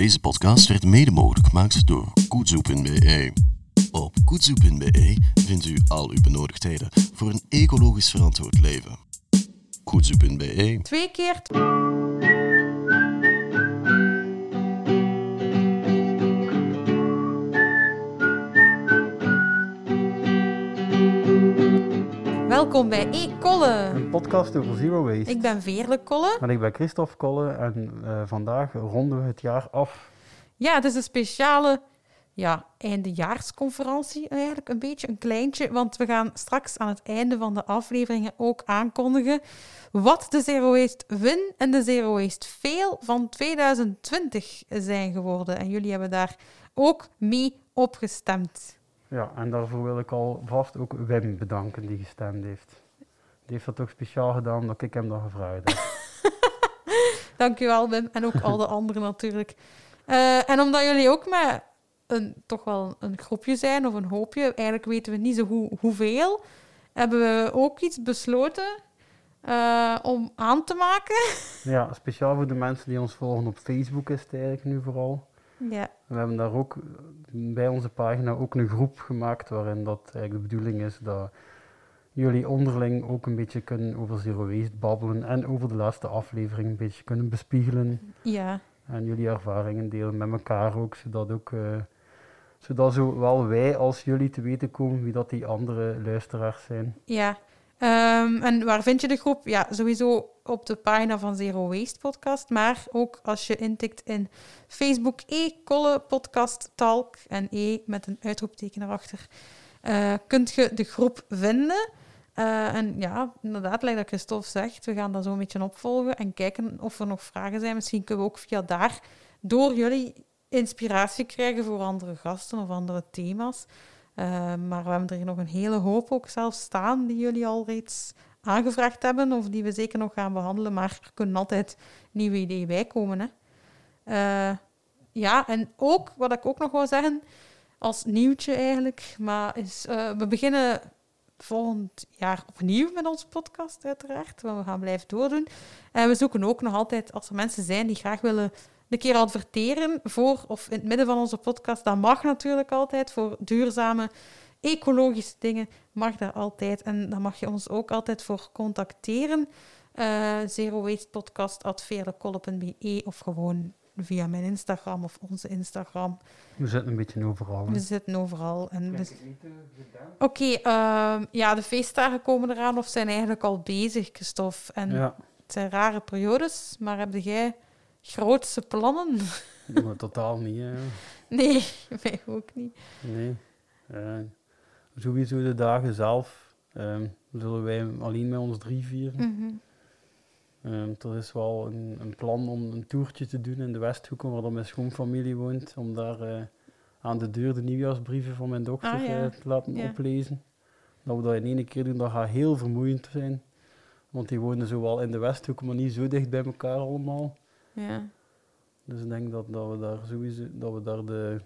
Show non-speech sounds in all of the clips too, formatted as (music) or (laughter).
Deze podcast werd mede mogelijk gemaakt door Koetsoe.be. Op Koetsoe.be vindt u al uw benodigdheden voor een ecologisch verantwoord leven. Koetsoe.be Twee keer. Welkom bij E-Kolle. Een podcast over zero waste. Ik ben Veerle Kolle. En ik ben Christophe Kolle en eh, vandaag ronden we het jaar af. Ja, het is een speciale ja, eindejaarsconferentie eigenlijk. Een beetje een kleintje, want we gaan straks aan het einde van de afleveringen ook aankondigen wat de Zero Waste Win en de Zero Waste Fail van 2020 zijn geworden. En jullie hebben daar ook mee opgestemd. Ja, en daarvoor wil ik alvast ook Wim bedanken die gestemd heeft. Die heeft dat ook speciaal gedaan dat ik hem dat gevraagd heb. (laughs) Dankjewel, Wim. En ook al de (laughs) anderen natuurlijk. Eh, en omdat jullie ook met een, toch wel een groepje zijn of een hoopje, eigenlijk weten we niet zo hoe, hoeveel, hebben we ook iets besloten eh, om aan te maken. Ja, speciaal voor de mensen die ons volgen op Facebook is het eigenlijk nu vooral. Ja, We hebben daar ook bij onze pagina ook een groep gemaakt waarin dat eigenlijk de bedoeling is dat jullie onderling ook een beetje kunnen over zero waste babbelen en over de laatste aflevering een beetje kunnen bespiegelen. ja, En jullie ervaringen delen met elkaar ook, zodat ook eh, zodat zowel wij als jullie te weten komen wie dat die andere luisteraars zijn. ja. Ehm, en waar vind je de groep? Ja, sowieso op de pagina van Zero Waste Podcast, maar ook als je intikt in Facebook E-Kolle Podcast Talk en E met een uitroepteken erachter, eh, kunt je de groep vinden. Eh, en ja, inderdaad, lijkt dat Christophe zegt, we gaan dat zo een beetje opvolgen en kijken of er nog vragen zijn. Misschien kunnen we ook via daar door jullie inspiratie krijgen voor andere gasten of andere thema's. Eh, maar we hebben er nog een hele hoop ook zelf staan die jullie al reeds aangevraagd hebben of die we zeker nog gaan behandelen. Maar er kunnen altijd nieuwe ideeën bij komen. Hè. Eh, ja, en ook, wat ik ook nog wil zeggen, als nieuwtje eigenlijk, maar is, eh, we beginnen volgend jaar opnieuw met onze podcast, uiteraard. Want we gaan blijven doordoen. En we zoeken ook nog altijd, als er mensen zijn die graag willen een keer adverteren voor of in het midden van onze podcast, dat mag natuurlijk altijd. Voor duurzame, ecologische dingen mag dat altijd. En daar mag je ons ook altijd voor contacteren. Eh zerowastepodcast.veerlekolle.be of gewoon via mijn Instagram of onze Instagram. We zitten een beetje overal. hè. We zitten overal. En we... Oké, ehm, ja, de feestdagen komen eraan of zijn eigenlijk al bezig, Christophe. En Ja, het zijn rare periodes, maar heb jij grootse plannen? maar totaal niet. hè. (laughs) Nee, mij ook niet. Nee. Eh, sowieso de dagen zelf ehm, zullen wij alleen met ons drie vieren. Mhm. Ehm, er is wel een, een plan om een toertje te doen in de Westhoeken, waar dan mijn schoonfamilie woont, om daar eh, aan de deur de nieuwjaarsbrieven van mijn dochter Ah, ja. eh, te laten Ja. oplezen. Dat we dat in één keer doen, dat gaat heel vermoeiend zijn. Want die wonen zowel in de Westhoek, maar niet zo dicht bij elkaar allemaal. Ja. Dus ik denk dat, dat we daar sowieso dat we daar de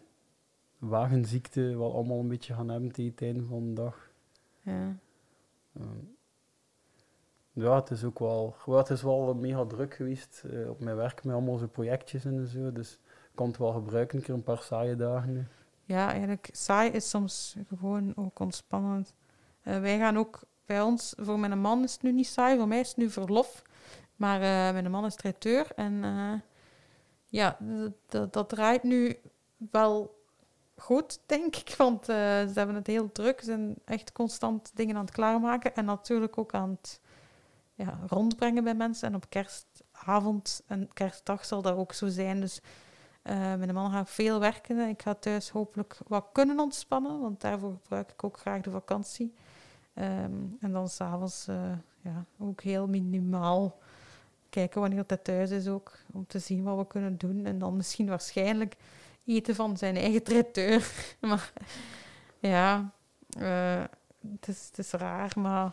wagenziekte wel allemaal een beetje gaan hebben tegen het einde van de dag. ja. Ehm, ja, het is ook wel, ja, het is wel mega druk geweest eh, op mijn werk met allemaal zo projectjes en zo. Dus ik kan het wel gebruiken, een keer een paar saaie dagen nu. Ja, eigenlijk saai is soms gewoon ook ontspannend. Eh, wij gaan ook bij ons, voor mijn man is het nu niet saai, voor mij is het nu verlof. Maar eh, mijn man is traiteur en eh, ja, dat draait nu wel goed, denk ik. Want eh, ze hebben het heel druk, ze zijn echt constant dingen aan het klaarmaken. En natuurlijk ook aan het ja, rondbrengen bij mensen. En op kerstavond en kerstdag zal dat ook zo zijn. Dus mijn man gaat veel werken. Ik ga thuis hopelijk wat kunnen ontspannen, want daarvoor gebruik ik ook graag de vakantie. Ehm, en dan s'avonds uh, ja, ook heel minimaal kijken wanneer hij thuis is ook, om te zien wat we kunnen doen. En dan misschien waarschijnlijk eten van zijn eigen traiteur. (laughs) maar ja, uh, het, is, het is raar, maar...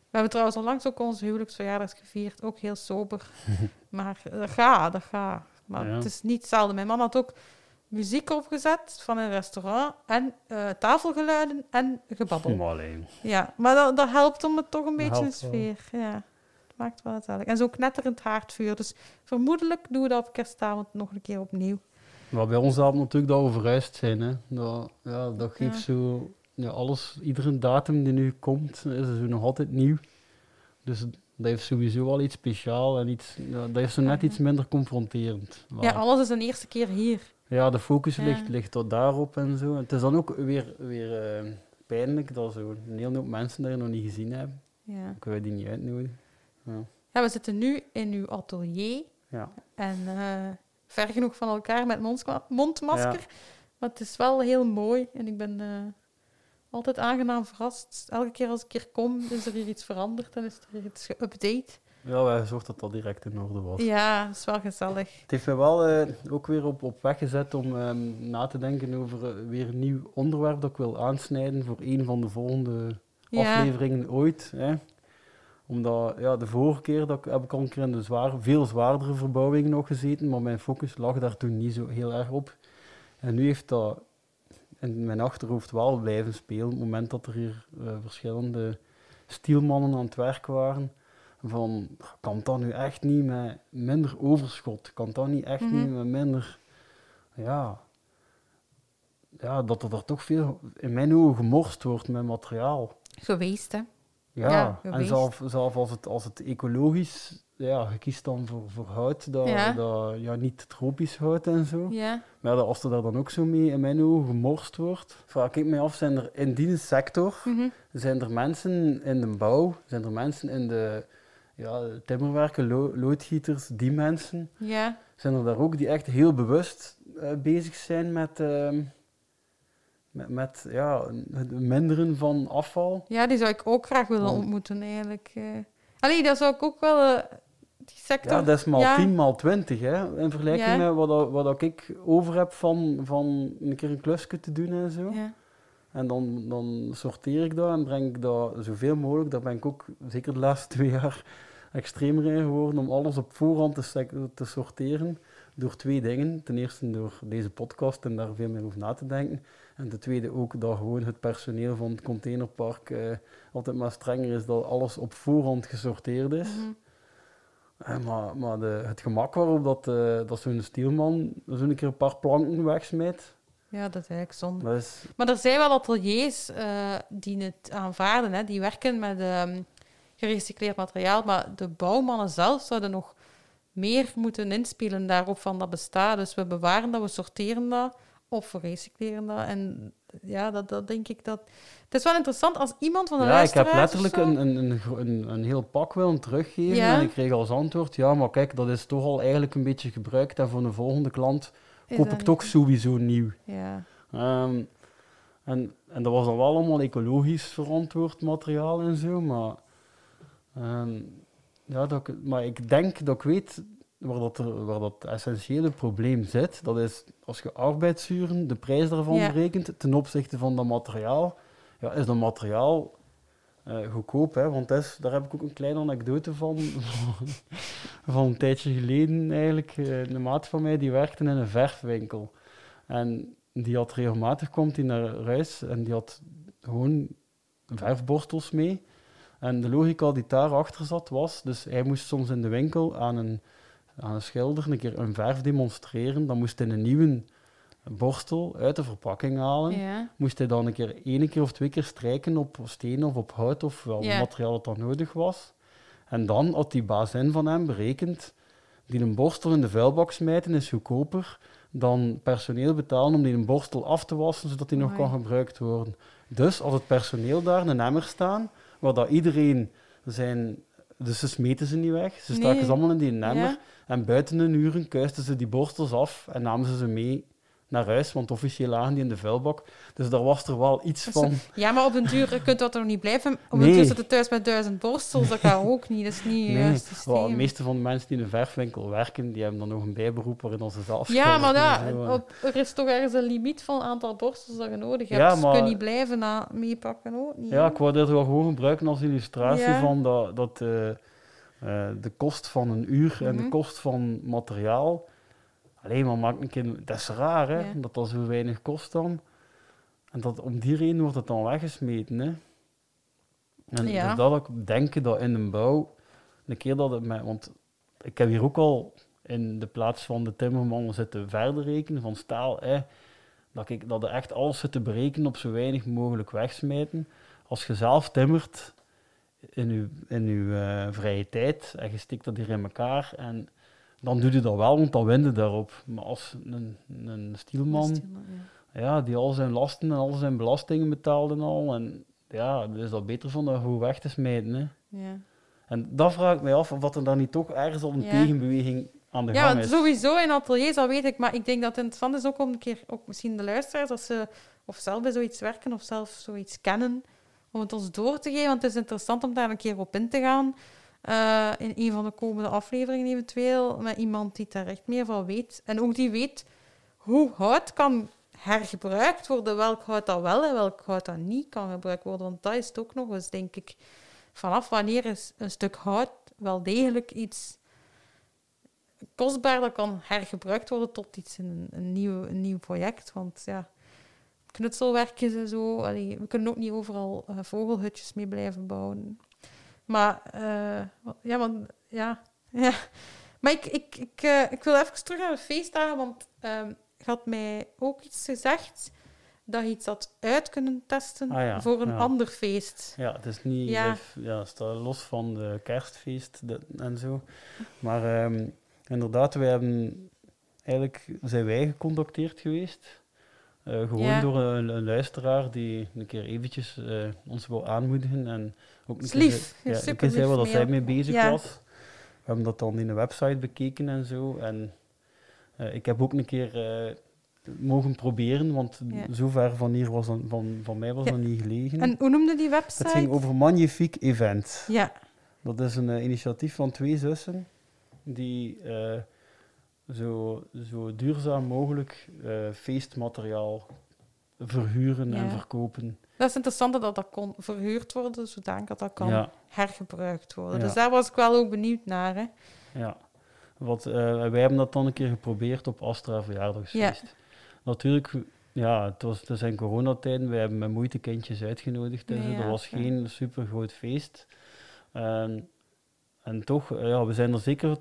We hebben trouwens onlangs ook onze huwelijksverjaardag gevierd, ook heel sober. (laughs) maar dat gaat, dat gaat. Maar ja. het is niet hetzelfde. Mijn man had ook muziek opgezet van een restaurant en uh, tafelgeluiden en gebabbel. Ja, maar dat, dat helpt om het toch een beetje een sfeer. Ja. Het smaakt wel gezellig. En zo knetterend haardvuur. Dus vermoedelijk doen we dat op kerstavond nog een keer opnieuw. Maar bij ons helpt natuurlijk dat we verhuisd zijn. Hè. Dat, ja, dat geeft Ja. zo... Ja, alles, iedere datum die nu komt, is zo nog altijd nieuw. Dus dat heeft sowieso wel iets speciaals en iets, ja, dat heeft zo net iets minder confronterend. Maar- Ja, alles is een eerste keer hier. Ja, de focus ligt, ligt tot daarop en zo. En het is dan ook weer, weer eh, pijnlijk dat zo een hele hoop mensen daar nog niet gezien hebben. Ja. Kunnen we die niet uitnodigen. Ja, we zitten nu in uw atelier. Ja. En eh, ver genoeg van elkaar met mondmasker. Ja. Maar het is wel heel mooi. En ik ben eh, altijd aangenaam verrast. Elke keer als ik hier kom, is er hier iets veranderd. En is er hier iets geüpdate. Ja, wij zorgden dat dat direct in orde was. Ja, dat is wel gezellig. Het heeft me wel eh, ook weer op, op weg gezet om ehm, na te denken over weer een nieuw onderwerp dat ik wil aansnijden voor een van de volgende Ja, afleveringen ooit. Hè. Omdat ja, de vorige keer dat ik, heb ik al een keer in de zwaar, veel zwaardere verbouwing nog gezeten, maar mijn focus lag daar toen niet zo heel erg op. En nu heeft dat in mijn achterhoofd wel blijven spelen, op het moment dat er hier eh, verschillende stielmannen aan het werk waren. Van, kan dat nu echt niet met minder overschot? Kan dat niet echt Mhm. niet met minder... Ja, ja, dat er daar toch veel, in mijn ogen, gemorst wordt met materiaal. geweest, hè. Ja, Ja, en zelf, zelf als, het, als het ecologisch, ja, je kiest dan voor, voor hout, dat, Ja. dat, ja, niet tropisch hout en zo. Ja. Maar dat als er daar dan ook zo mee in mijn ogen gemorst wordt, vraag ik me af, zijn er in die sector, Mhm. zijn er mensen in de bouw, zijn er mensen in de ja, timmerwerken, lo- loodgieters, die mensen, Ja. zijn er daar ook die echt heel bewust eh, bezig zijn met, ehm, met, met ja, het minderen van afval? ja, die zou ik ook graag willen Want- ontmoeten, eigenlijk. eh. Allee, dat zou ik ook wel... eh, die sector... Ja, dat is maal Ja. 10, maal 20, hè, in vergelijking Ja. met wat, wat ik over heb van, van een keer een klusje te doen en zo. Ja. En dan, dan sorteer ik dat en breng ik dat zoveel mogelijk. Daar ben ik ook zeker de laatste twee jaar extremer in geworden om alles op voorhand te, te sorteren. Door twee dingen. Ten eerste door deze podcast en daar veel meer over na te denken. En ten tweede ook dat gewoon het personeel van het containerpark eh, altijd maar strenger is dat alles op voorhand gesorteerd is. Mhm. Eh, maar maar de, het gemak waarop dat, eh, dat zo'n stielman zo'n keer een paar planken wegsmijt, ja, dat is eigenlijk zonde. dat is... Maar er zijn wel ateliers die het aanvaarden, hè. die werken met ehm, gerecycleerd materiaal, maar de bouwmannen zelf zouden nog meer moeten inspelen daarop van dat bestaat. Dus we bewaren dat, we sorteren dat, of recycleren dat. En ja, dat, dat denk ik dat... Het is wel interessant als iemand van de Ja, ik heb letterlijk een, een, een, een, heel pak willen teruggeven Ja. en ik kreeg als antwoord, ja, maar kijk, dat is toch al eigenlijk een beetje gebruikt en voor een volgende klant Is koop ik niet- toch sowieso nieuw. Ja. Ehm, en, en dat was dan wel allemaal ecologisch verantwoord materiaal en zo, maar, ehm, ja, dat ik, maar ik denk dat ik weet waar dat, waar dat essentiële probleem zit. Dat is als je arbeidsuren, de prijs daarvan Ja. berekent ten opzichte van dat materiaal, ja, is dat materiaal eh, goedkoop, hè? want is, daar heb ik ook een kleine anekdote van, (laughs) van een tijdje geleden eigenlijk. Eh, Een maat van mij die werkte in een verfwinkel. En die had regelmatig, komt hij naar huis en die had gewoon verfborstels mee. En de logica die daarachter zat was, dus hij moest soms in de winkel aan een, aan een schilder een keer een verf demonstreren. Dan moest hij een nieuwe borstel uit de verpakking halen Ja. moest hij dan een keer één keer of twee keer strijken op steen of op hout of wel Ja. materiaal dat dan nodig was. En dan had die bazin van hem berekend, die een borstel in de vuilbak smijten is goedkoper dan personeel betalen om die een borstel af te wassen, zodat die nog kan gebruikt worden. Dus als het personeel daar een emmer staan, waar dat iedereen zijn... Dus ze smeten ze niet weg, ze staken Nee. ze allemaal in die emmer. Ja. En buiten een uren kuisten ze die borstels af en namen ze ze mee naar huis, want officieel lagen die in de vuilbak. Dus daar was er wel iets van. Ja, maar op den duur kunt dat toch niet blijven? Op Nee. den duur zitten thuis met duizend borstels, dat kan ook niet. Dat is niet Nee, de meeste van de mensen die in een verfwinkel werken, die hebben dan nog een bijberoep waarin ze zelf Ja, maar op, er is toch ergens een limiet van het aantal borstels dat je nodig hebt. Ja, dus je maar- kunt niet blijven na, meepakken ook niet. Ja, ik wou dit wel gewoon gebruiken als illustratie Ja. van dat, dat eh, eh, de kost van een uur en de Mhm. kost van materiaal. Alleen maar maakt een keer, dat is raar hè, Ja. dat dat zo weinig kost dan. En dat, om die reden wordt het dan weggesmeten. Hè. En Ja. dat ik denk dat in de bouw een keer dat het mij, want ik heb hier ook al in de plaats van de timmerman zitten verder rekenen van staal, eh, dat ik dat er echt alles zit te berekenen op zo weinig mogelijk wegsmijten. Als je zelf timmert in je, in uw eh, vrije tijd en je stikt dat hier in elkaar en dan doe je dat wel, want dan win je daarop. Maar als een, een stielman, Ja. ja, die al zijn lasten en al zijn belastingen betaalde en al, en ja, dan is dat beter van dat gewoon weg te smijten. Hè. Ja. En dat vraag ik mij af, of wat er dan niet toch ergens al een Ja. tegenbeweging aan de Ja, gang is. sowieso in ateliers, dat weet ik. Maar ik denk dat het interessant is ook om een keer, ook misschien de luisteraars, als ze of zelf bij zoiets werken of zelf zoiets kennen, om het ons door te geven. Want het is interessant om daar een keer op in te gaan. Eh, in een van de komende afleveringen eventueel, met iemand die daar echt meer van weet. En ook die weet hoe hout kan hergebruikt worden, welk hout dat wel en welk hout dat niet kan gebruikt worden. Want dat is het ook nog eens, denk ik, vanaf wanneer is een stuk hout wel degelijk iets kostbaar dat kan hergebruikt worden tot iets in een, nieuw, een nieuw project. Want ja, knutselwerkjes en zo, we kunnen ook niet overal eh, vogelhutjes mee blijven bouwen. Maar eh, ja, want ja, (laughs) ja. Maar ik, ik, ik, eh, ik wil even terug naar de feestdagen, want ehm je had mij ook iets gezegd dat je iets had uit kunnen testen Ah ja, voor een ja. ander feest. Ja, het is niet Ja. staat los van de kerstfeest en zo. Maar ehm, inderdaad, wij hebben eigenlijk zijn wij gecontacteerd geweest. Eh, gewoon Ja. door een, een luisteraar die een keer eventjes eh, ons wil aanmoedigen. En ook een is keer, ja, een keer zei wat zij mee bezig Ja. was. We hebben dat dan in de website bekeken en zo. En eh, ik heb ook een keer mogen proberen, want Ja. zover van hier was dan, van, van mij was dat niet gelegen. En hoe noemde die website? Het ging over Magnifiek Event. Ja, Dat is een initiatief van twee zussen die zo, zo duurzaam mogelijk eh, feestmateriaal verhuren en verkopen. dat is interessant dat dat kon verhuurd worden, zodanig dat dat kan Ja, hergebruikt worden. Ja. Dus daar was ik wel ook benieuwd naar. Hè. ja. Wat, eh, wij hebben dat dan een keer geprobeerd op Astra verjaardagsfeest. Natuurlijk, ja, het, was, het zijn coronatijden. Wij hebben met moeite kindjes uitgenodigd. En Nee, zo. ja, Dat was geen super groot feest. En, en toch, eh, ja, we zijn er zeker,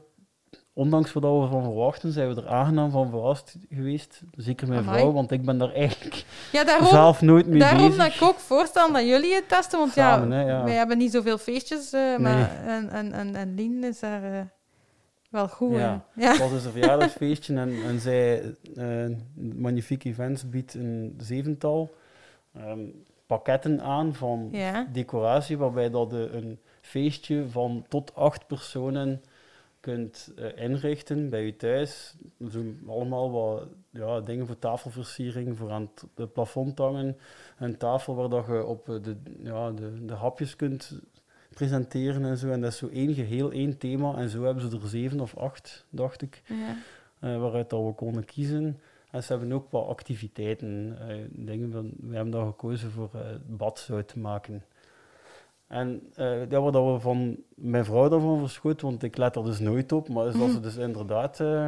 ondanks wat we van verwachten, zijn we er aangenaam van verrast geweest. Zeker mijn Amai. vrouw, want ik ben daar eigenlijk Ja, daarom, zelf nooit mee daarom bezig. dat ik ook voorstel dat jullie het testen. Want Samen, ja, hè, ja. wij hebben niet zoveel feestjes. eh, maar, en, en, en, en Lien is daar eh, wel goed Ja. in. Ja. Het was dus een (laughs) verjaardagsfeestje en, en zij, eh Magnifique Events biedt een zevental ehm, pakketten aan van decoratie, waarbij dat een feestje van tot acht personen kunt eh, inrichten bij je thuis. Zo allemaal wat ja, dingen voor tafelversiering, voor aan het plafond hangen. Een tafel waar dat je op eh, de, ja, de, de hapjes kunt presenteren en zo. En dat is zo één geheel, één thema. En zo hebben ze er zeven of acht, dacht ik, Ja. eh, waaruit dat we konden kiezen. En ze hebben ook wat activiteiten. dingen van, we hebben daar gekozen voor badzout te maken. En eh ja, wat dat we van mijn vrouw daarvan verschoten, want ik let er dus nooit op, maar is dat ze dus inderdaad eh,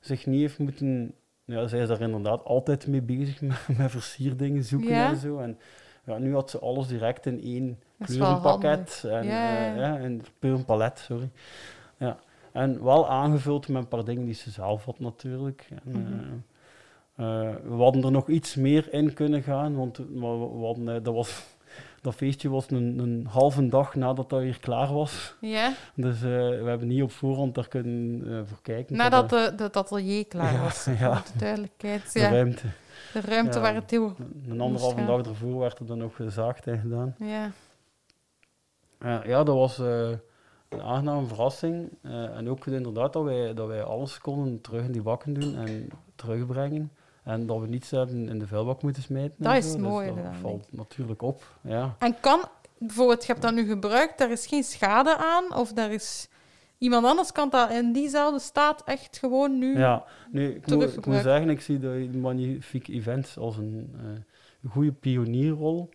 zich niet heeft moeten... Ja, zij is daar inderdaad altijd mee bezig, (laughs) met, met versierdingen zoeken Ja. en zo. En ja, nu had ze alles direct in één kleurenpakket. En, Ja, eh, ja. kleurenpalet, sorry. Ja. En wel aangevuld met een paar dingen die ze zelf had natuurlijk. En, Mhm. eh, eh, we hadden er nog iets meer in kunnen gaan, want we, we- hadden, eh, dat, was, dat feestje was een, een halve dag nadat dat hier klaar was. ja. Dus eh, we hebben niet op voorhand daar kunnen eh, voor kijken. Nadat Dat, de, de, het atelier klaar Ja, was. (laughs) ja. De duidelijkheid. de Ja. ruimte. De ruimte waar het heel... Een anderhalve dag ervoor werd er dan nog gezaagd en gedaan. Ja. Ja, ja, dat was eh, een aangename verrassing. En ook inderdaad dat wij, dat wij alles konden terug in die bakken doen en terugbrengen. En dat we niets hebben in de vuilbak moeten smijten. Dat is mooi Dus dat valt natuurlijk op. Ja. En kan, bijvoorbeeld, je hebt dat nu gebruikt, daar is geen schade aan, of daar is... Iemand anders kan dat in diezelfde staat echt gewoon nu... ja, nu, ik, moet, ik moet zeggen, ik zie de Magnifique Events als een eh, goede pionierrol.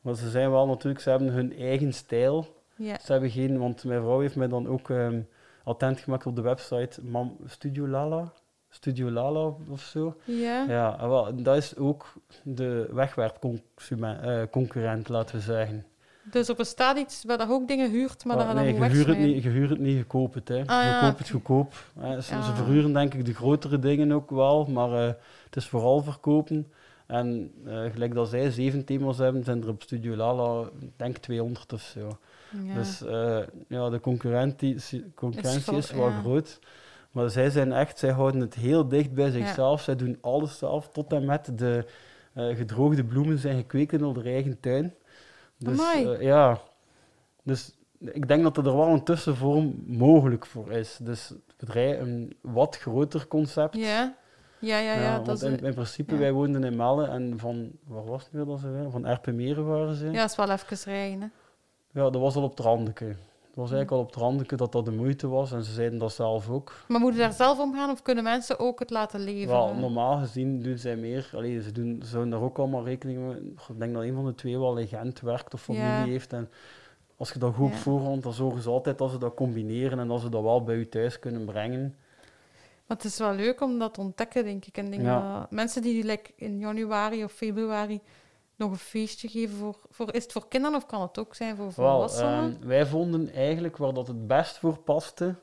Maar ze zijn wel natuurlijk, ze hebben hun eigen stijl. Ja. Ze hebben geen, want mijn vrouw heeft mij dan ook ehm, attent gemaakt op de website Mam, Studio Lala. Studio Lala of zo. Ja. Ja, wel, dat is ook de wegwerpconcurrent, laten we zeggen. Dus er bestaat iets waar je ook dingen huurt, maar dat je nee, dan moet je huurt het niet, je huurt het niet, je koopt het. Hè. Ah, ja, je koopt het goedkoop. Hè. Ze, Ja. ze verhuren denk ik de grotere dingen ook wel, maar eh, het is vooral verkopen. En eh, gelijk dat zij zeven thema's hebben, zijn er op Studio Lala, ik denk 200 of zo. Ja. Dus eh, ja, de concurrentie, concurrentie Is wel groot. Maar zij zijn echt, zij houden het heel dicht bij zichzelf. Zij doen alles zelf, tot en met de eh, gedroogde bloemen zijn gekweekt in hun eigen tuin. Dus eh, ja, dus ik denk dat er wel een tussenvorm mogelijk voor is. Dus het bedrijf een wat groter concept. ja. Ja, ja, ja. want dat is, in, in principe, ja. wij woonden in Melle en van, waar was het weer dat ze? Van Erpenmeren waren ze. ja, dat is wel even rijden. Hè. Ja, dat was al op het randeke. Het was eigenlijk al op het randeke dat dat de moeite was en ze zeiden dat zelf ook. Maar moet je daar zelf om gaan of kunnen mensen ook het laten leven? Wel, normaal gezien doen zij meer. Allee, ze, doen, ze zouden daar ook allemaal rekening mee. Ik denk dat een van de twee wel in Gent werkt of familie Ja. heeft. En als je dat goed op Ja. voorhand, dan zorgen ze altijd dat ze dat combineren en dat ze dat wel bij je thuis kunnen brengen. Maar het is wel leuk om dat te ontdekken, denk ik. En denk Ja. dat mensen die like, in januari of februari nog een feestje geven voor, voor... Is het voor kinderen of kan het ook zijn voor volwassenen? ehm, wij vonden eigenlijk waar dat het best voor paste,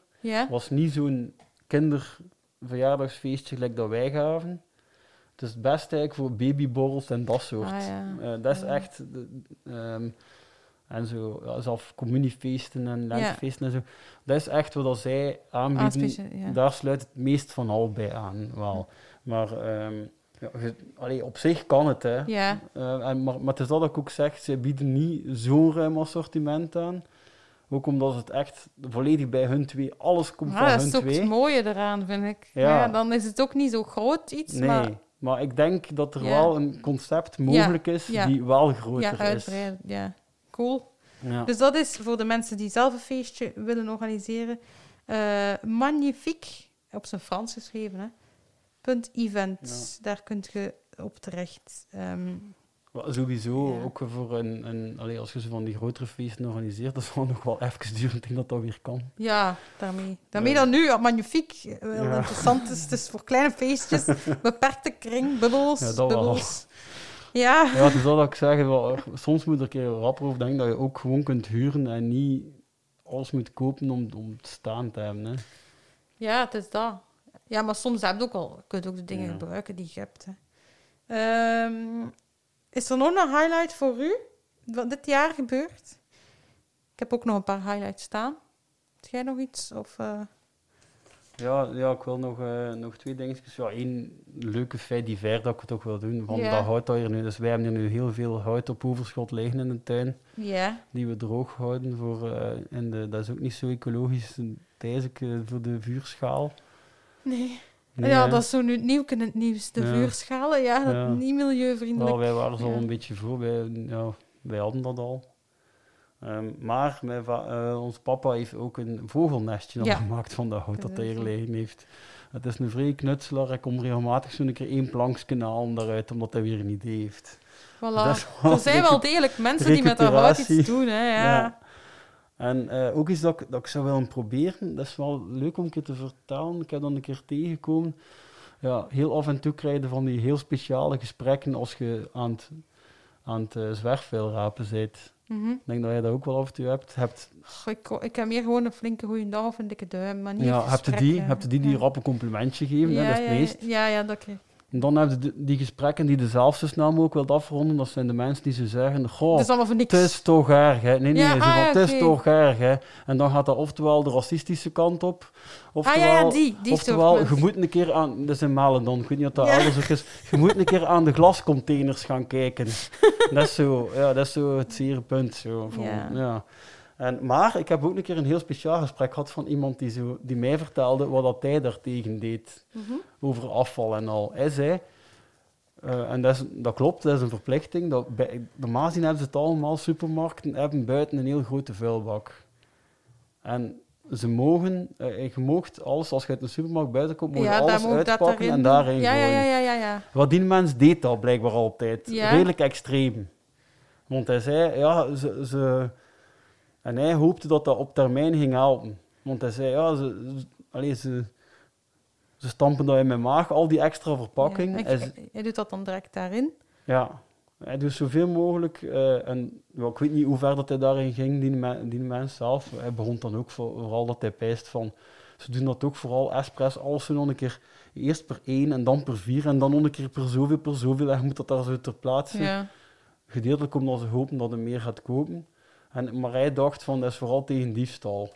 was niet zo'n kinderverjaardagsfeestje gelijk dat wij gaven. Het is het best eigenlijk voor babyborrels en dat soort. Ah, ja. Eh, dat is Ja. echt... de- ehm, en zo, ja, zelf communiefeesten en lentefeesten en zo. Dat is echt wat zij aanbieden. Ah, ja. Daar sluit het meest van al bij aan, wel. Maar ehm, ja, je- allee, op zich kan het, hè. Ja, Eh, en, maar, maar het is dat ik ook zeg, zij bieden niet zo'n ruim assortiment aan. Ook omdat het echt volledig bij hun twee, alles komt Ah, van dat hun is ook twee. het mooie eraan, vind ik. Ja. Ja. dan is het ook niet zo groot iets, Nee, maar maar... ik denk dat er Ja. wel een concept mogelijk is ja. die wel groter ja, is. uitbreiden. Ja, cool. Ja. Dus dat is voor de mensen die zelf een feestje willen organiseren. eh magnifique, op zijn Frans geschreven, hè. Punt events, daar kunt je op terecht. Ehm, Wel, Sowieso, Ja. ook voor een, een allee, als je zo van die grotere feesten organiseert, dat zal (laughs) nog wel even duren, ik denk dat dat weer kan. ja, daarmee. Daarmee Ja. dan nu, ah, magnifique, wel Ja. interessant is. Het is voor kleine feestjes, (laughs) beperkte kring, bubbels, Ja, dat wel. bubbels. Ja, Ja, het is dat ik zeg, wel, soms moet er een keer rapper over denken dat je ook gewoon kunt huren en niet alles moet kopen om, om te staan te hebben. Hè. Ja, het is dat. Ja, maar soms heb je ook al, kun je ook de dingen Ja. gebruiken die je hebt. Hè. Ehm, is er nog een highlight voor u? Wat dit jaar gebeurt? Ik heb ook nog een paar highlights staan. Heb jij nog iets? Of, eh, Ja, ja, ik wil nog, eh, nog twee dingetjes. Ja, één leuke feit divers dat ik het ook wil doen. Van dat hout dat hier nu... Dus wij hebben hier nu heel veel hout op overschot liggen in de tuin. Ja. Die we droog houden. Voor, eh, in de, dat is ook niet zo ecologisch. Eh, voor de vuurschaal. Nee. Nee, ja, dat is zo nu het nieuw in het nieuws. De Ja. vuurschalen, ja, dat Ja. niet milieuvriendelijk. Wel, wij waren er al Ja. een beetje voor. Wij, ja, wij hadden dat al. Ehm, maar mijn eh, ons papa heeft ook een vogelnestje Ja. gemaakt van dat hout dat hij hier is- liggen heeft. Het is een vrije knutselaar. Hij komt regelmatig zo'n keer één plankje halen daaruit, omdat hij weer een idee heeft. Voilà. Er zijn wel degelijk mensen die met dat hout iets doen. Hè, ja. Ja. En eh, ook iets dat ik, dat ik zou willen proberen, dat is wel leuk om een keer te vertellen. Ik heb dan een keer tegengekomen. Ja, heel af en toe krijg je van die heel speciale gesprekken als je aan het, aan het uh, zwerfvuilrapen bent. Mhm. Ik denk dat je dat ook wel af en toe hebt. hebt Goh, Ik, ik heb meer gewoon een flinke goede dag of een dikke duim, maar niet ja, heb je die, heb je die die Ja. rap een complimentje geven, ja, hè, dat is ja, het meest. Ja, ja, dat krijg En dan heb je de- die gesprekken die je zelf zo snel mogelijk wilt afronden. Dat zijn de mensen die zo zeggen, goh, Dat is allemaal voor niks. Het is toch erg, hè? Nee, nee, Ja, ze ah, het is toch erg, hè? En dan gaat dat oftewel de racistische kant op, ah oftewel, ja, ja, die. die oftewel je moet een keer aan, dat is in Malen dan, ik weet niet of dat Ja. alles ook is, je moet een keer aan de glascontainers gaan kijken. (laughs) dat, is zo, ja, dat is zo het zere punt. Zo, van, Ja. En, maar ik heb ook een keer een heel speciaal gesprek gehad van iemand die, zo, die mij vertelde wat dat hij daartegen deed Mhm. over afval en al. Hij zei, eh, en dat, is, dat klopt, dat is een verplichting. Dat bij, normaal gezien hebben ze het allemaal, supermarkten hebben buiten een heel grote vuilbak. En ze mogen, eh, je moogt alles, als je uit een supermarkt buiten komt, moet je Ja, alles uitpakken en daarin ja, ja, gooien. ja, ja, ja, ja. Wat die mens deed dat blijkbaar altijd. Redelijk extreem. Want hij zei, ja, ze, ze... En hij hoopte dat dat op termijn ging helpen. Want hij zei, ja, ze, ze, allee, ze, ze stampen dat in mijn maag, al die extra verpakking. Ja. Hij doet dat dan direct daarin. ja. Hij doet zoveel mogelijk, eh, en ik weet niet hoe ver dat hij daarin ging, die, me- die mens zelf. Hij begon dan ook voor- vooral dat hij pijst van, ze doen dat ook vooral expres, alles zo nog een keer, eerst per één en dan per vier en dan nog een keer per zoveel, per zoveel, en je moet dat daar zo ter plaatse. Ja. Gedeeltelijk omdat ze hopen dat hij meer gaat kopen. En, maar hij dacht van, dat is vooral tegen diefstal.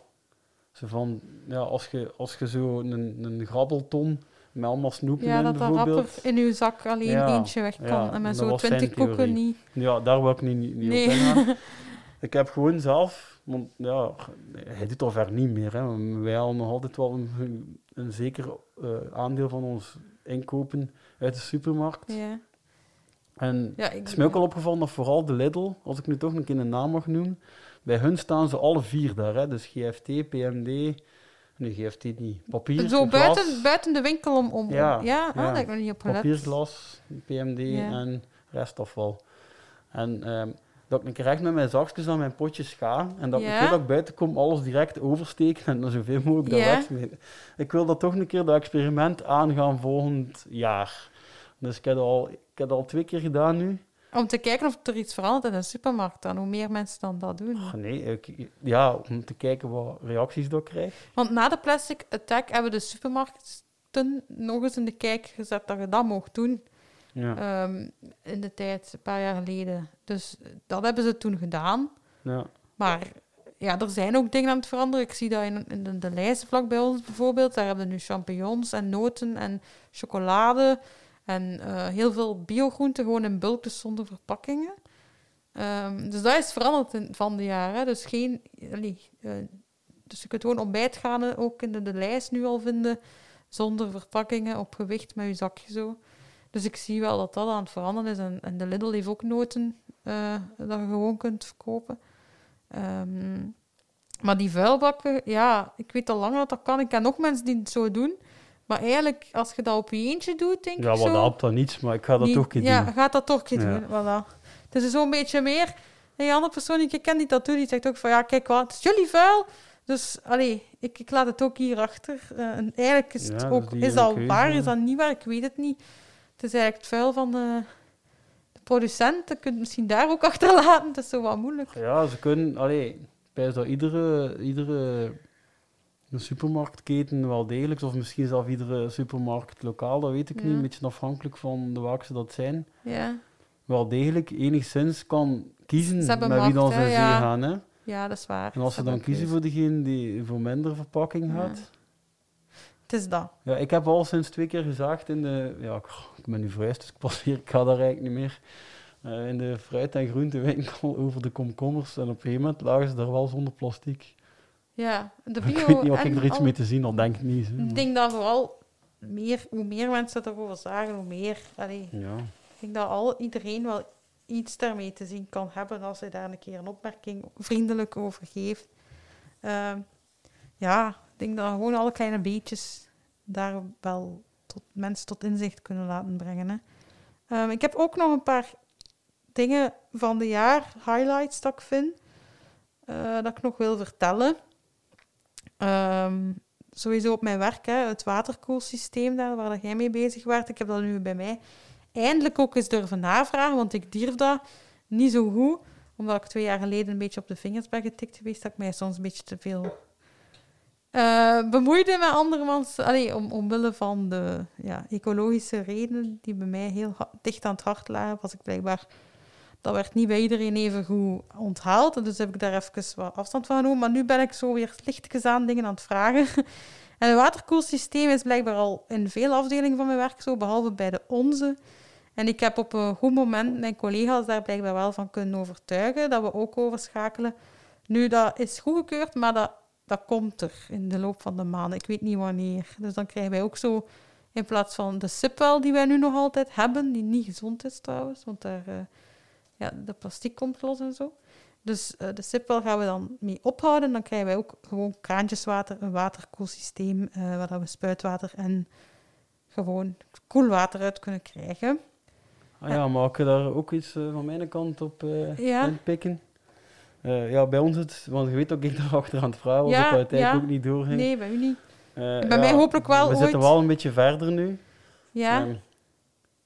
Zo van, ja, als je, als je zo een, een grabbelton met allemaal snoepen Ja, in dat dat rapper bijvoorbeeld... in uw zak alleen Ja, eentje weg kan. ja, en met dat zo twintig koeken niet. Ja, daar wil ik niet, niet, niet Nee. op ingaan. (laughs) Ik heb gewoon zelf, want ja, hij doet al ver niet meer. Hè. Wij halen nog altijd wel een, een zeker eh, aandeel van ons inkopen uit de supermarkt. Ja. En Ja, ik, is mij ook al opgevallen dat vooral de Lidl, als ik nu toch een keer een naam mag noemen, bij hun staan ze alle vier daar. Hè. Dus GFT, PMD, nee GFT niet, papier, Zo glas, buiten, de winkel om... om Ja, ja, ah, ja. daar heb ik nog niet op gelet. papier, glas, PMD Ja. en restafval. En ehm, dat ik een keer echt met mijn zakjes aan mijn potjes ga en dat ik dat ik buiten kom alles direct oversteken en dan zoveel mogelijk dat Ja. wegsmeten. Ik wil dat toch een keer dat experiment aangaan volgend jaar. Dus ik heb dat al, ik heb dat al twee keer gedaan nu. Om te kijken of er iets verandert in de supermarkt dan. Hoe meer mensen dan dat doen. Ah, nee, ik, ja, om te kijken wat reacties dat ik krijg. Want na de plastic attack hebben de supermarkten nog eens in de kijk gezet dat je dat mocht doen. Ja, ehm, in de tijd, een paar jaar geleden. Dus dat hebben ze toen gedaan. ja. Maar ja, er zijn ook dingen aan het veranderen. Ik zie dat in, in de, de lijst vlak bij ons bijvoorbeeld. Daar hebben we nu champignons en noten en chocolade. En eh, heel veel biogroenten gewoon in bulk, dus zonder verpakkingen. Ehm, dus dat is veranderd in, van de jaren. Dus geen... eh, dus je kunt gewoon ontbijtgranen ook in de, de lijst nu al vinden. Zonder verpakkingen, op gewicht met je zakje zo. Dus ik zie wel dat dat aan het veranderen is. En, en de Lidl heeft ook noten eh, dat je gewoon kunt verkopen. Ehm, maar die vuilbakken, ja, ik weet al lang dat dat kan. Ik ken nog mensen die het zo doen. Maar eigenlijk, als je dat op je eentje doet, denk ja ik wat zo... helpt dan niets, maar ik ga dat niet- toch een keer ja, doen. gaat dat toch een keer Ja. doen. Voilà. Het is zo'n beetje meer... En die andere persoon die ik ken die dat doet, die zegt ook van... Ja, kijk wat, het is jullie vuil. Dus, allee, ik, ik laat het ook hier achter. Eh, en eigenlijk is het Ja, dat ook... is dat keuze, waar, ja. is dat niet waar? Ik weet het niet. Het is eigenlijk het vuil van de, de producent. Dat je misschien daar ook (laughs) achterlaten. Het is zo wat moeilijk. Ja, ze kunnen... Allee, wijs dat iedere, supermarktketen wel degelijk, of misschien zelfs iedere supermarkt lokaal, dat weet ik Ja. niet, een beetje afhankelijk van de welke ze dat zijn, Ja, wel degelijk enigszins kan kiezen Ze met wie dan ze zee gaan. Hè? ja dat is waar. En als ze dan kiezen voor degene die voor minder verpakking gaat... Het is dat. Ja, ik heb al sinds twee keer gezaagd in de... Ja, ik, ben nu verhuisd, dus ik passeer, ik ga daar eigenlijk niet meer. Eh, in de fruit- en groentewinkel (laughs) over de komkommers. En op een gegeven moment lagen ze daar wel zonder plastic. Ja, de ik bio... weet niet of ik er iets al- mee te zien had, denk ik niet. hè, Ik denk dat vooral meer, hoe meer mensen erover zagen, hoe meer. Allee, Ja. ik denk dat al, iedereen wel iets daarmee te zien kan hebben als hij daar een keer een opmerking vriendelijk over geeft. Ehm, ja, ik denk dat gewoon alle kleine beetjes daar wel tot, mensen tot inzicht kunnen laten brengen. Hè. Ehm, ik heb ook nog een paar dingen van de jaar, highlights dat ik vind, eh, dat ik nog wil vertellen. Ehm, sowieso op mijn werk, hè, het waterkoelsysteem daar waar jij mee bezig werd. Ik heb dat nu bij mij eindelijk ook eens durven navragen, want ik durf dat niet zo goed, omdat ik twee jaar geleden een beetje op de vingers ben getikt geweest, dat ik mij soms een beetje te veel eh, bemoeide met andermans, allee, om, omwille van de ja, ecologische redenen die bij mij heel dicht aan het hart lagen, was ik blijkbaar dat werd niet bij iedereen even goed onthaald. Dus heb ik daar even wat afstand van genomen. Maar nu ben ik zo weer lichtjes aan dingen aan het vragen. (laughs) En het waterkoelsysteem is blijkbaar al in veel afdelingen van mijn werk zo, behalve bij de onze. En ik heb op een goed moment mijn collega's daar blijkbaar wel van kunnen overtuigen dat we ook overschakelen. Nu, dat is goedgekeurd, maar dat, dat komt er in de loop van de maanden. Ik weet niet wanneer. Dus dan krijgen wij ook zo, in plaats van de sipwel die wij nu nog altijd hebben, die niet gezond is trouwens, want daar, eh, ja, de plastic komt los en zo. Dus eh, de sipwel gaan we dan mee ophouden. Dan krijgen wij ook gewoon kraantjeswater, een waterkoelsysteem, eh waar dat we spuitwater en gewoon koelwater uit kunnen krijgen. Ah ja, mag ik daar ook iets eh, van mijn kant op Ja. inpikken? Ja, bij ons het, want je weet dat ik (laughs) daar achter aan het vragen was, Ja, dat uiteindelijk ja. ook niet doorging. Nee, bij u niet. Bij mij hopelijk wel We zitten wel een beetje verder nu. Ja, Ehm,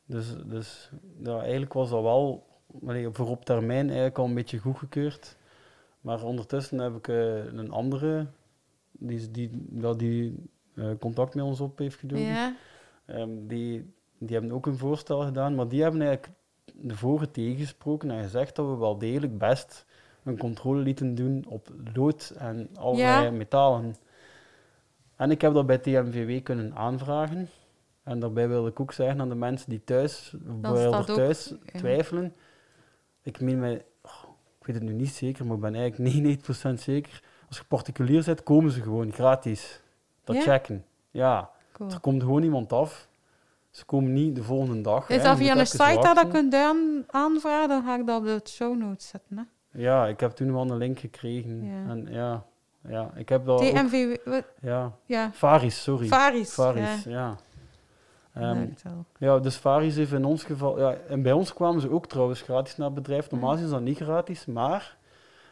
dus dus ja, eigenlijk was dat wel voor op termijn eigenlijk al een beetje goedgekeurd. Maar ondertussen heb ik eh, een andere die, die, die eh, contact met ons op heeft gedaan. Ja. Ehm, die, die hebben ook een voorstel gedaan, maar die hebben eigenlijk de vorige tegengesproken en gezegd dat we wel degelijk best een controle lieten doen op lood en allerlei Ja. metalen. En ik heb dat bij TMVW kunnen aanvragen. En daarbij wil ik ook zeggen aan de mensen die thuis, bijvoorbeeld thuis twijfelen. Ik meen mij, oh, ik weet het nu niet zeker, maar ik ben eigenlijk (laughs) 99% zeker. Als je particulier bent, komen ze gewoon gratis. Dat Ja? checken. Ja. Cool. Er komt gewoon iemand af. Ze komen niet de volgende dag. Is hè. dat via een site dat je kunt aan- aanvragen? Dan ga ik dat op de show notes zetten. Hè? Ja, ik heb toen wel een link gekregen. Ja. En ja, ja, ik heb dat ook... Ja, ja, Faris, sorry. Faris. Faris, Ja, ja. Wel. ja, dus Faris heeft in ons geval... Ja, en bij ons kwamen ze ook trouwens gratis naar het bedrijf. Normaal is dat niet gratis, maar...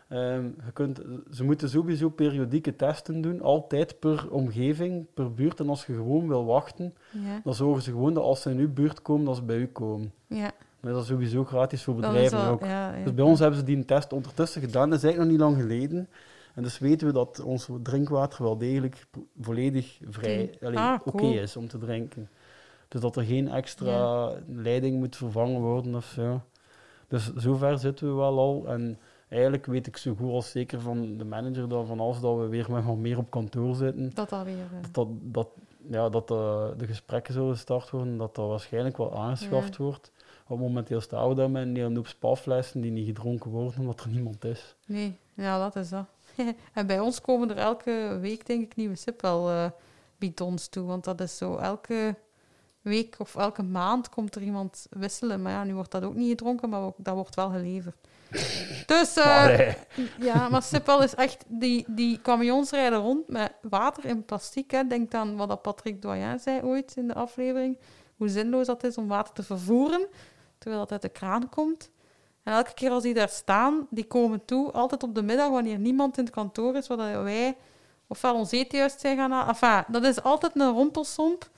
ehm, je kunt, ze moeten sowieso periodieke testen doen, altijd per omgeving, per buurt. En als je gewoon wil wachten, Ja, dan zorgen ze gewoon dat als ze in uw buurt komen, dat ze bij u komen. ja. Maar dat is sowieso gratis voor bedrijven wel, ook. ja, ja. Dus bij ons hebben ze die test ondertussen gedaan. Dat is eigenlijk nog niet lang geleden. En dus weten we dat ons drinkwater wel degelijk volledig vrij Ah, oké cool. is om te drinken. Dus dat er geen extra leiding moet vervangen worden of zo. Dus zover zitten we wel al. En eigenlijk weet ik zo goed als zeker van de manager dat van als dat we weer met wat meer op kantoor zitten, Dat alweer. eh, dat, dat, ja, dat de, de gesprekken zullen gestart worden, dat dat waarschijnlijk wel aangeschaft wordt. Want momenteel staan we daar met een hele spaflessen die niet gedronken worden omdat er niemand is. Nee, ja, dat is dat. (laughs) en bij ons komen er elke week, denk ik, nieuwe sipwel eh bidons toe. Want dat is zo elke week of elke maand komt er iemand wisselen. Maar ja, nu wordt dat ook niet gedronken, maar dat wordt wel geleverd. Dus eh, Allee. ja, maar sipwel is echt... Die, die camions rijden rond met water in plastic. Hè. Denk aan wat dat Patrick Doyen zei ooit in de aflevering. Hoe zinloos dat is om water te vervoeren, terwijl dat uit de kraan komt. En elke keer als die daar staan, die komen toe, altijd op de middag, wanneer niemand in het kantoor is, zodat wij ofwel ons eten juist zijn gaan halen. Enfin, dat is altijd een rompelsomp.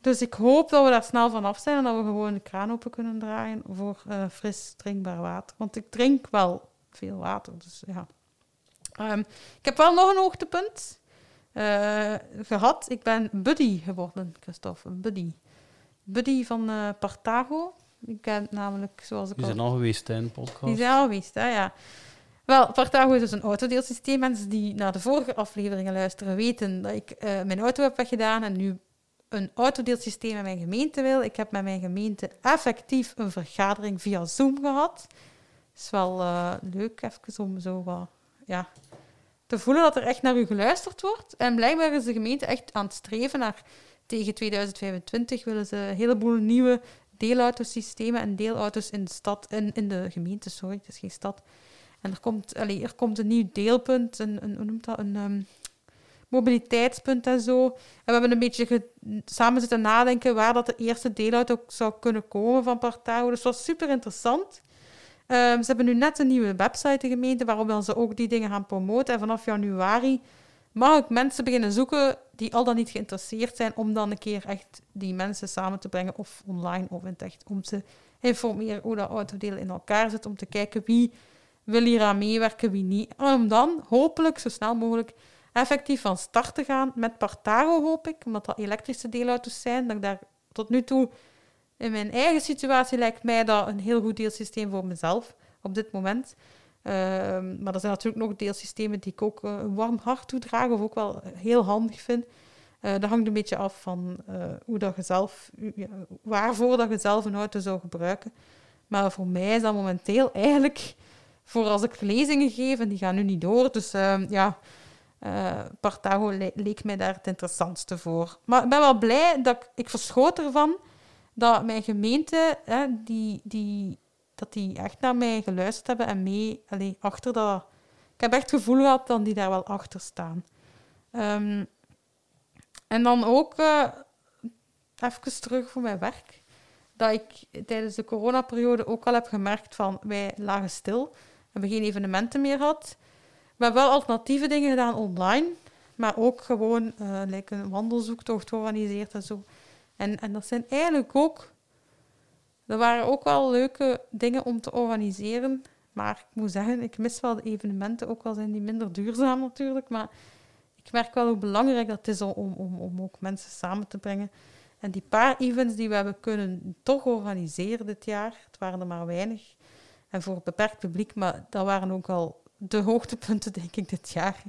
Dus ik hoop dat we daar snel vanaf zijn en dat we gewoon de kraan open kunnen draaien voor eh, fris drinkbaar water. Want ik drink wel veel water, dus ja. Ehm, ik heb wel nog een hoogtepunt eh, gehad. Ik ben buddy geworden, Christophe. Buddy. Buddy van eh, Partago. Ik ken namelijk, zoals ik Die zijn al geweest hè, in de podcast. die zijn al geweest, hè, ja. Wel, Partago is dus een autodeelsysteem. Mensen die naar de vorige afleveringen luisteren, weten dat ik mijn auto heb weggedaan en nu een autodeelsysteem in mijn gemeente wil. Ik heb met mijn gemeente effectief een vergadering via Zoom gehad. is wel eh, leuk, even om zo wat, ja, te voelen dat er echt naar u geluisterd wordt. En blijkbaar is de gemeente echt aan het streven naar tegen 2025 willen ze een heleboel nieuwe deelautosystemen en deelauto's in de stad, in, in de gemeente, sorry, het is geen stad. En er komt, allee, er komt een nieuw deelpunt, een, een, hoe noemt dat, een ehm, mobiliteitspunt en zo. En we hebben een beetje samen zitten nadenken waar dat de eerste deelauto zou kunnen komen van Partago. Dus dat was super interessant. Ehm, ze hebben nu net een nieuwe website, de gemeente, waarop ze ook die dingen gaan promoten. En vanaf januari mag ik mensen beginnen zoeken die al dan niet geïnteresseerd zijn, om dan een keer echt die mensen samen te brengen, of online of in het echt, om te informeren hoe dat autodelen in elkaar zit, om te kijken wie wil hier aan meewerken, wie niet. En om dan hopelijk zo snel mogelijk effectief van start te gaan met Partago, hoop ik, omdat dat elektrische deelauto's zijn, dat ik daar tot nu toe in mijn eigen situatie lijkt mij dat een heel goed deelsysteem voor mezelf op dit moment. Ehm, maar er zijn natuurlijk nog deelsystemen die ik ook eh, een warm hart toedraag of ook wel heel handig vind. Eh, dat hangt een beetje af van eh, hoe dat je zelf, waarvoor dat je zelf een auto zou gebruiken. Maar voor mij is dat momenteel eigenlijk voor als ik lezingen geef, en die gaan nu niet door. Dus ehm, ja, eh, Partago le- leek mij daar het interessantste voor. Maar ik ben wel blij dat ik, ik ervan dat mijn gemeente, hè, die, die, dat die echt naar mij geluisterd hebben en mee, allee, achter dat... Ik heb echt het gevoel gehad dat die daar wel achter staan. Ehm, en dan ook, eh, even terug voor mijn werk, dat ik tijdens de coronaperiode ook al heb gemerkt van, wij lagen stil, hebben geen evenementen meer gehad. We hebben wel alternatieve dingen gedaan online, maar ook gewoon eh like een wandelzoektocht georganiseerd en zo. En, en dat zijn eigenlijk ook Er waren ook wel leuke dingen om te organiseren. Maar ik moet zeggen, ik mis wel de evenementen, ook al zijn die minder duurzaam natuurlijk. Maar ik merk wel hoe belangrijk dat is om, om, om ook mensen samen te brengen. En die paar events die we hebben kunnen toch organiseren dit jaar, het waren er maar weinig. En voor het beperkt publiek, maar dat waren ook al de hoogtepunten, denk ik, dit jaar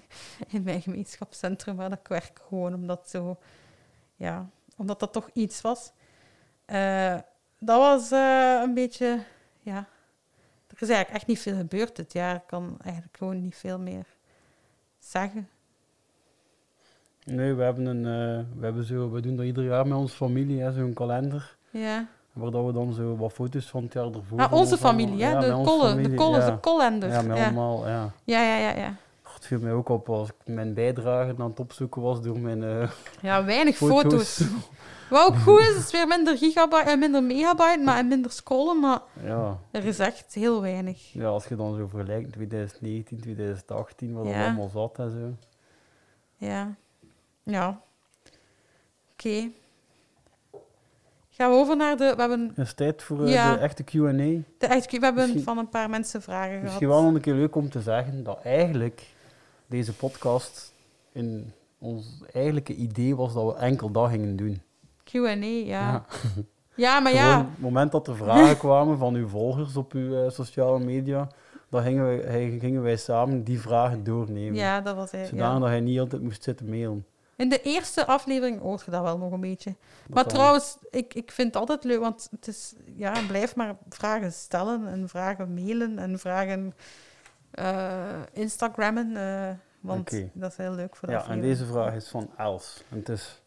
in mijn gemeenschapscentrum waar ik werk. Gewoon omdat, zo, ja, omdat dat toch iets was. Uh, dat was uh, een beetje, ja... Er is eigenlijk echt niet veel gebeurd dit jaar. Ik kan eigenlijk gewoon niet veel meer zeggen. Nee, we hebben een, uh, we hebben zo, we doen dat ieder jaar met onze familie, zo'n kalender. Ja. Waar we dan zo wat foto's van het jaar ervoor. Ah, onze familie, hè? de kolle, de kolle, ja. de. Ja, met allemaal, ja. Ja, ja, ja, ja. Het viel mij ook op als ik mijn bijdrage aan het opzoeken was door mijn uh, Ja, weinig (laughs) foto's. foto's. Wat ook goed is, is weer minder gigabyte en minder megabyte, maar en minder scrollen, maar ja. er is echt heel weinig. Ja, als je dan zo vergelijkt 2019, 2018, wat ja. allemaal zat en zo. Ja. Ja. Oké. Gaan we over naar de... We hebben... Het is tijd voor ja. de echte Q&A. De echte We hebben misschien, van een paar mensen vragen gehad. Misschien wel een keer leuk om te zeggen dat eigenlijk deze podcast in ons eigenlijke idee was dat we enkel dat gingen doen. Q&A, ja. ja. (laughs) Ja, maar ja. Op het moment dat er vragen (laughs) kwamen van uw volgers op uw uh, sociale media, dan gingen wij, gingen wij samen die vragen doornemen. Ja, dat was hij. Zodanig ja. dat hij niet altijd moest zitten mailen. In de eerste aflevering hoort je dat wel nog een beetje. maar trouwens, ik, ik vind het altijd leuk, want het is, ja, blijf maar vragen stellen en vragen mailen en vragen uh, Instagrammen. Uh, want okay. dat is heel leuk voor de Ja, en deze vraag is van Els. En het is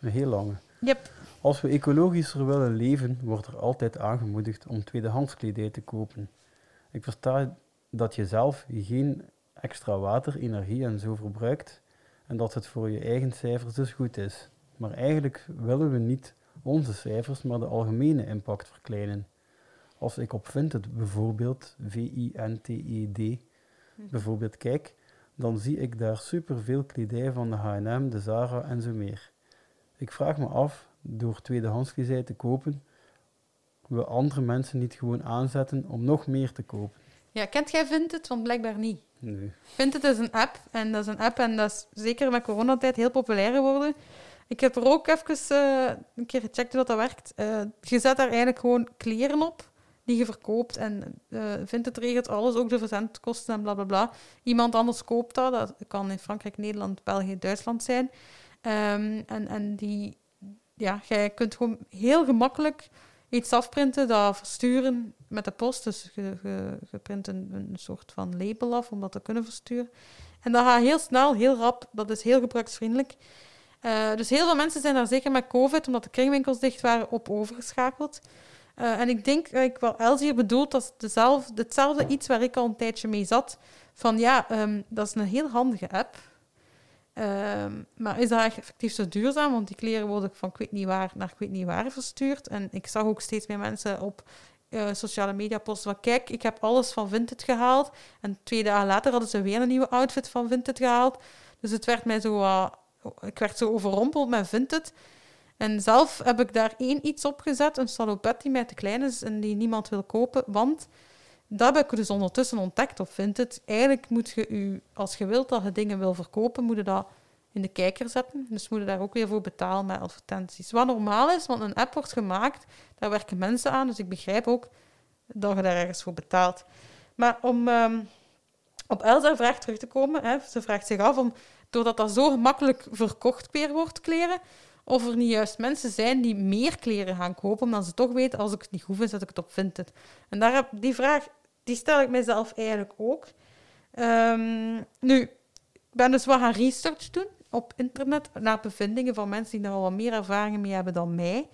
een heel lange. Yep. Als we ecologischer willen leven, wordt er altijd aangemoedigd om tweedehands kledij te kopen. Ik versta dat je zelf geen extra water, energie en zo verbruikt en dat het voor je eigen cijfers dus goed is. Maar eigenlijk willen we niet onze cijfers, maar de algemene impact verkleinen. Als ik op Vinted bijvoorbeeld, V-I-N-T-E-D, bijvoorbeeld kijk, dan zie ik daar superveel kledij van de H&M, de Zara en zo meer. Ik vraag me af, door tweedehands kledij te kopen, we andere mensen niet gewoon aanzetten om nog meer te kopen. Ja, kent jij Vinted? Want blijkbaar niet. Nee. Vinted is een app en dat is een app en dat is zeker met coronatijd heel populair geworden. Ik heb er ook even uh, een keer gecheckt hoe dat, dat werkt. Uh, je zet daar eigenlijk gewoon kleren op die je verkoopt en uh, Vinted regelt alles, ook de verzendkosten en bla bla bla. Iemand anders koopt dat, dat kan in Frankrijk, Nederland, België, Duitsland zijn. Um, en, en die, ja, jij kunt gewoon heel gemakkelijk iets afprinten, dat versturen met de post. Dus je, print een, een soort van label af om dat te kunnen versturen. En dat gaat heel snel, heel rap. Dat is heel gebruiksvriendelijk. Uh, dus heel veel mensen zijn daar zeker met COVID, omdat de kringwinkels dicht waren, op overgeschakeld. Uh, en ik denk, uh, ik wel Els hier bedoelt, dat is dezelfde, hetzelfde iets waar ik al een tijdje mee zat. Van ja, um, dat is een heel handige app. Um, maar is dat effectief zo duurzaam? Want die kleren worden van ik weet niet waar naar ik weet niet waar verstuurd. En ik zag ook steeds meer mensen op uh, sociale media posten van kijk, ik heb alles van Vinted gehaald. En twee dagen later hadden ze weer een nieuwe outfit van Vinted gehaald. Dus het werd mij zo, uh, ik werd zo overrompeld met Vinted. En zelf heb ik daar één iets op gezet, een salopet die mij te klein is en die niemand wil kopen, want dat heb ik dus ondertussen ontdekt of vindt het. Eigenlijk moet je, u, als je wilt dat je dingen wil verkopen, moet je dat in de kijker zetten. Dus moet je daar ook weer voor betalen met advertenties. Wat normaal is, want een app wordt gemaakt, daar werken mensen aan. Dus ik begrijp ook dat je daar ergens voor betaalt. Maar om um, op Elsa vraag terug te komen, hè, ze vraagt zich af om, doordat dat zo gemakkelijk verkocht weer wordt, kleren, of er niet juist mensen zijn die meer kleren gaan kopen, omdat ze toch weten, als ik het niet goed vind, zet ik het op Vinted. En daar heb, die vraag die stel ik mezelf eigenlijk ook. Um, nu, ik ben dus wat gaan research doen op internet naar bevindingen van mensen die er al wat meer ervaringen mee hebben dan mij.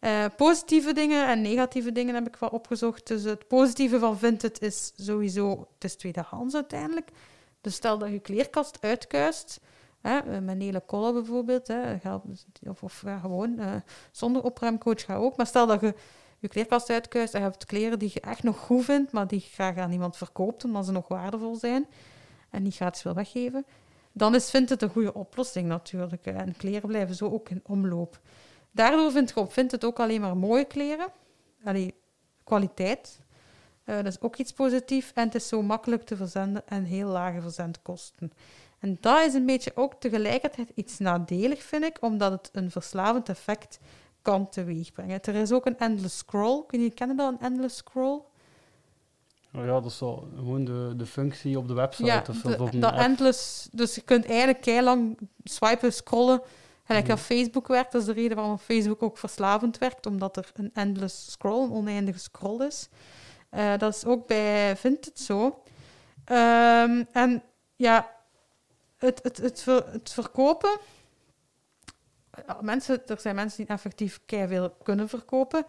Uh, positieve dingen en negatieve dingen heb ik wel opgezocht. Dus het positieve van Vinted is sowieso, het is tweedehands uiteindelijk. Dus stel dat je kleerkast uitkuist, hè, eh, hele kollen bijvoorbeeld, hè, of, of gewoon uh, zonder opruimcoach ga ook. Maar stel dat je je kleerkast uitkuist en je hebt kleren die je echt nog goed vindt, maar die je graag aan iemand verkoopt omdat ze nog waardevol zijn en niet gratis wil weggeven, dan is Vinted een goede oplossing natuurlijk. En kleren blijven zo ook in omloop. Daardoor vind je op Vinted ook alleen maar mooie kleren. kwaliteit. Eh, dat is ook iets positiefs. En het is zo makkelijk te verzenden en heel lage verzendkosten. En dat is een beetje ook tegelijkertijd iets nadelig, vind ik, omdat het een verslavend effect kan teweegbrengen. Er is ook een endless scroll. Kun je kennen dat, een endless scroll? Ja, dat is zo gewoon de, de functie op de website Ja, of, de- op een dat app. endless... Dus je kunt eigenlijk heel lang swipen, scrollen. Gelijk Mhm. dat Facebook werkt. Dat is de reden waarom Facebook ook verslavend werkt. Omdat er een endless scroll, een oneindige scroll is. Eh, dat is ook bij Vinted zo. Ehm, en ja, het, het, het, ver- het verkopen... Ja, mensen, er zijn mensen die effectief veel kunnen verkopen.